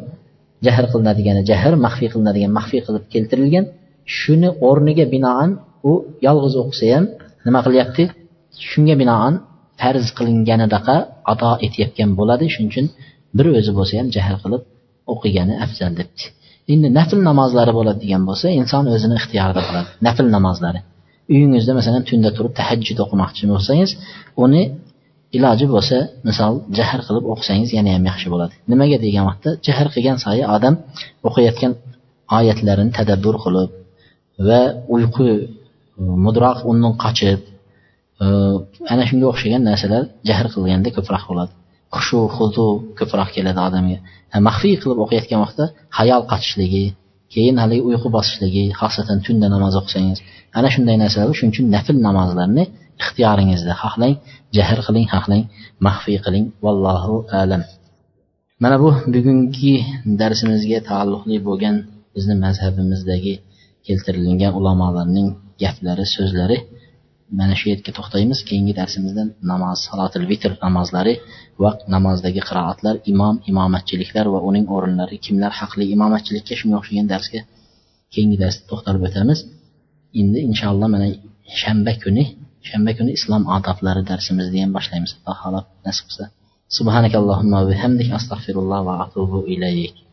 jahr qilinadigani jahr maxfiy qilinadigan maxfiy qilib keltirilgan. Shuni o'rniga binoan u yolg'iz o'qisa ham nima qilyapti? Shunga binoan farz qilinganidaqa ado etayotgan bo'ladi. Shuning uchun bir o'zi bo'lsa ham jahl qilib o'qigani afzal debdi. Endi nafl namozlari bo'ladigan bo'lsa inson o'zini ixtiyorida qiladi. Nafl namozlari. Uyingizda masalan tunda turib tahajjud o'qimoqchi bo'lsangiz uni iloji bo'lsa misol jahr qilib o'qisangiz yana ham yaxshi bo'ladi. Nimaga degan vaqtda jahr qilgan sayi odam o'qiyotgan oyatlarini tadabbur qilib va uyqu mudroq undan qochib e, ana shunga o'xshagan narsalar jahr qilganda ko'proq bo'ladi. Xushu huzu ko'proq keladi odamga. E, maxfiy qilib o'qiyotgan vaqtda hayol qochishligi keyin haligi uyqu bosishligi xosatan tunda namoz o'qisangiz ana shunday narsalar shuning uchun nafl namozlarni ixtiyoringizda xohlang jahr qiling xohlang maxfiy qiling. Vallohu alam. Mana bu bugungi darsimizga taalluqli bo'lgan bizni mazhabimizdagi keltirilgan ulamolarning gaplari so'zlari mana shu yerga to'xtaymiz. Keyingi darsimizda namoz salotil vitr namozlari va namozdagi qiroatlar imom imomatchiliklar va uning o'rinlari. Kimlar haqli imomatchilikka shunga o'xshagan darsga keyingi darsda to'xtalib o'tamiz. Endi inshaalloh mana shanba kuni shanba kuni islom odoblari darsimizni ham boshlaymiz. Alloh taolo nasib qilsa subhanakallohumma bihamdik. Astag'firulloh va atubu ilayk.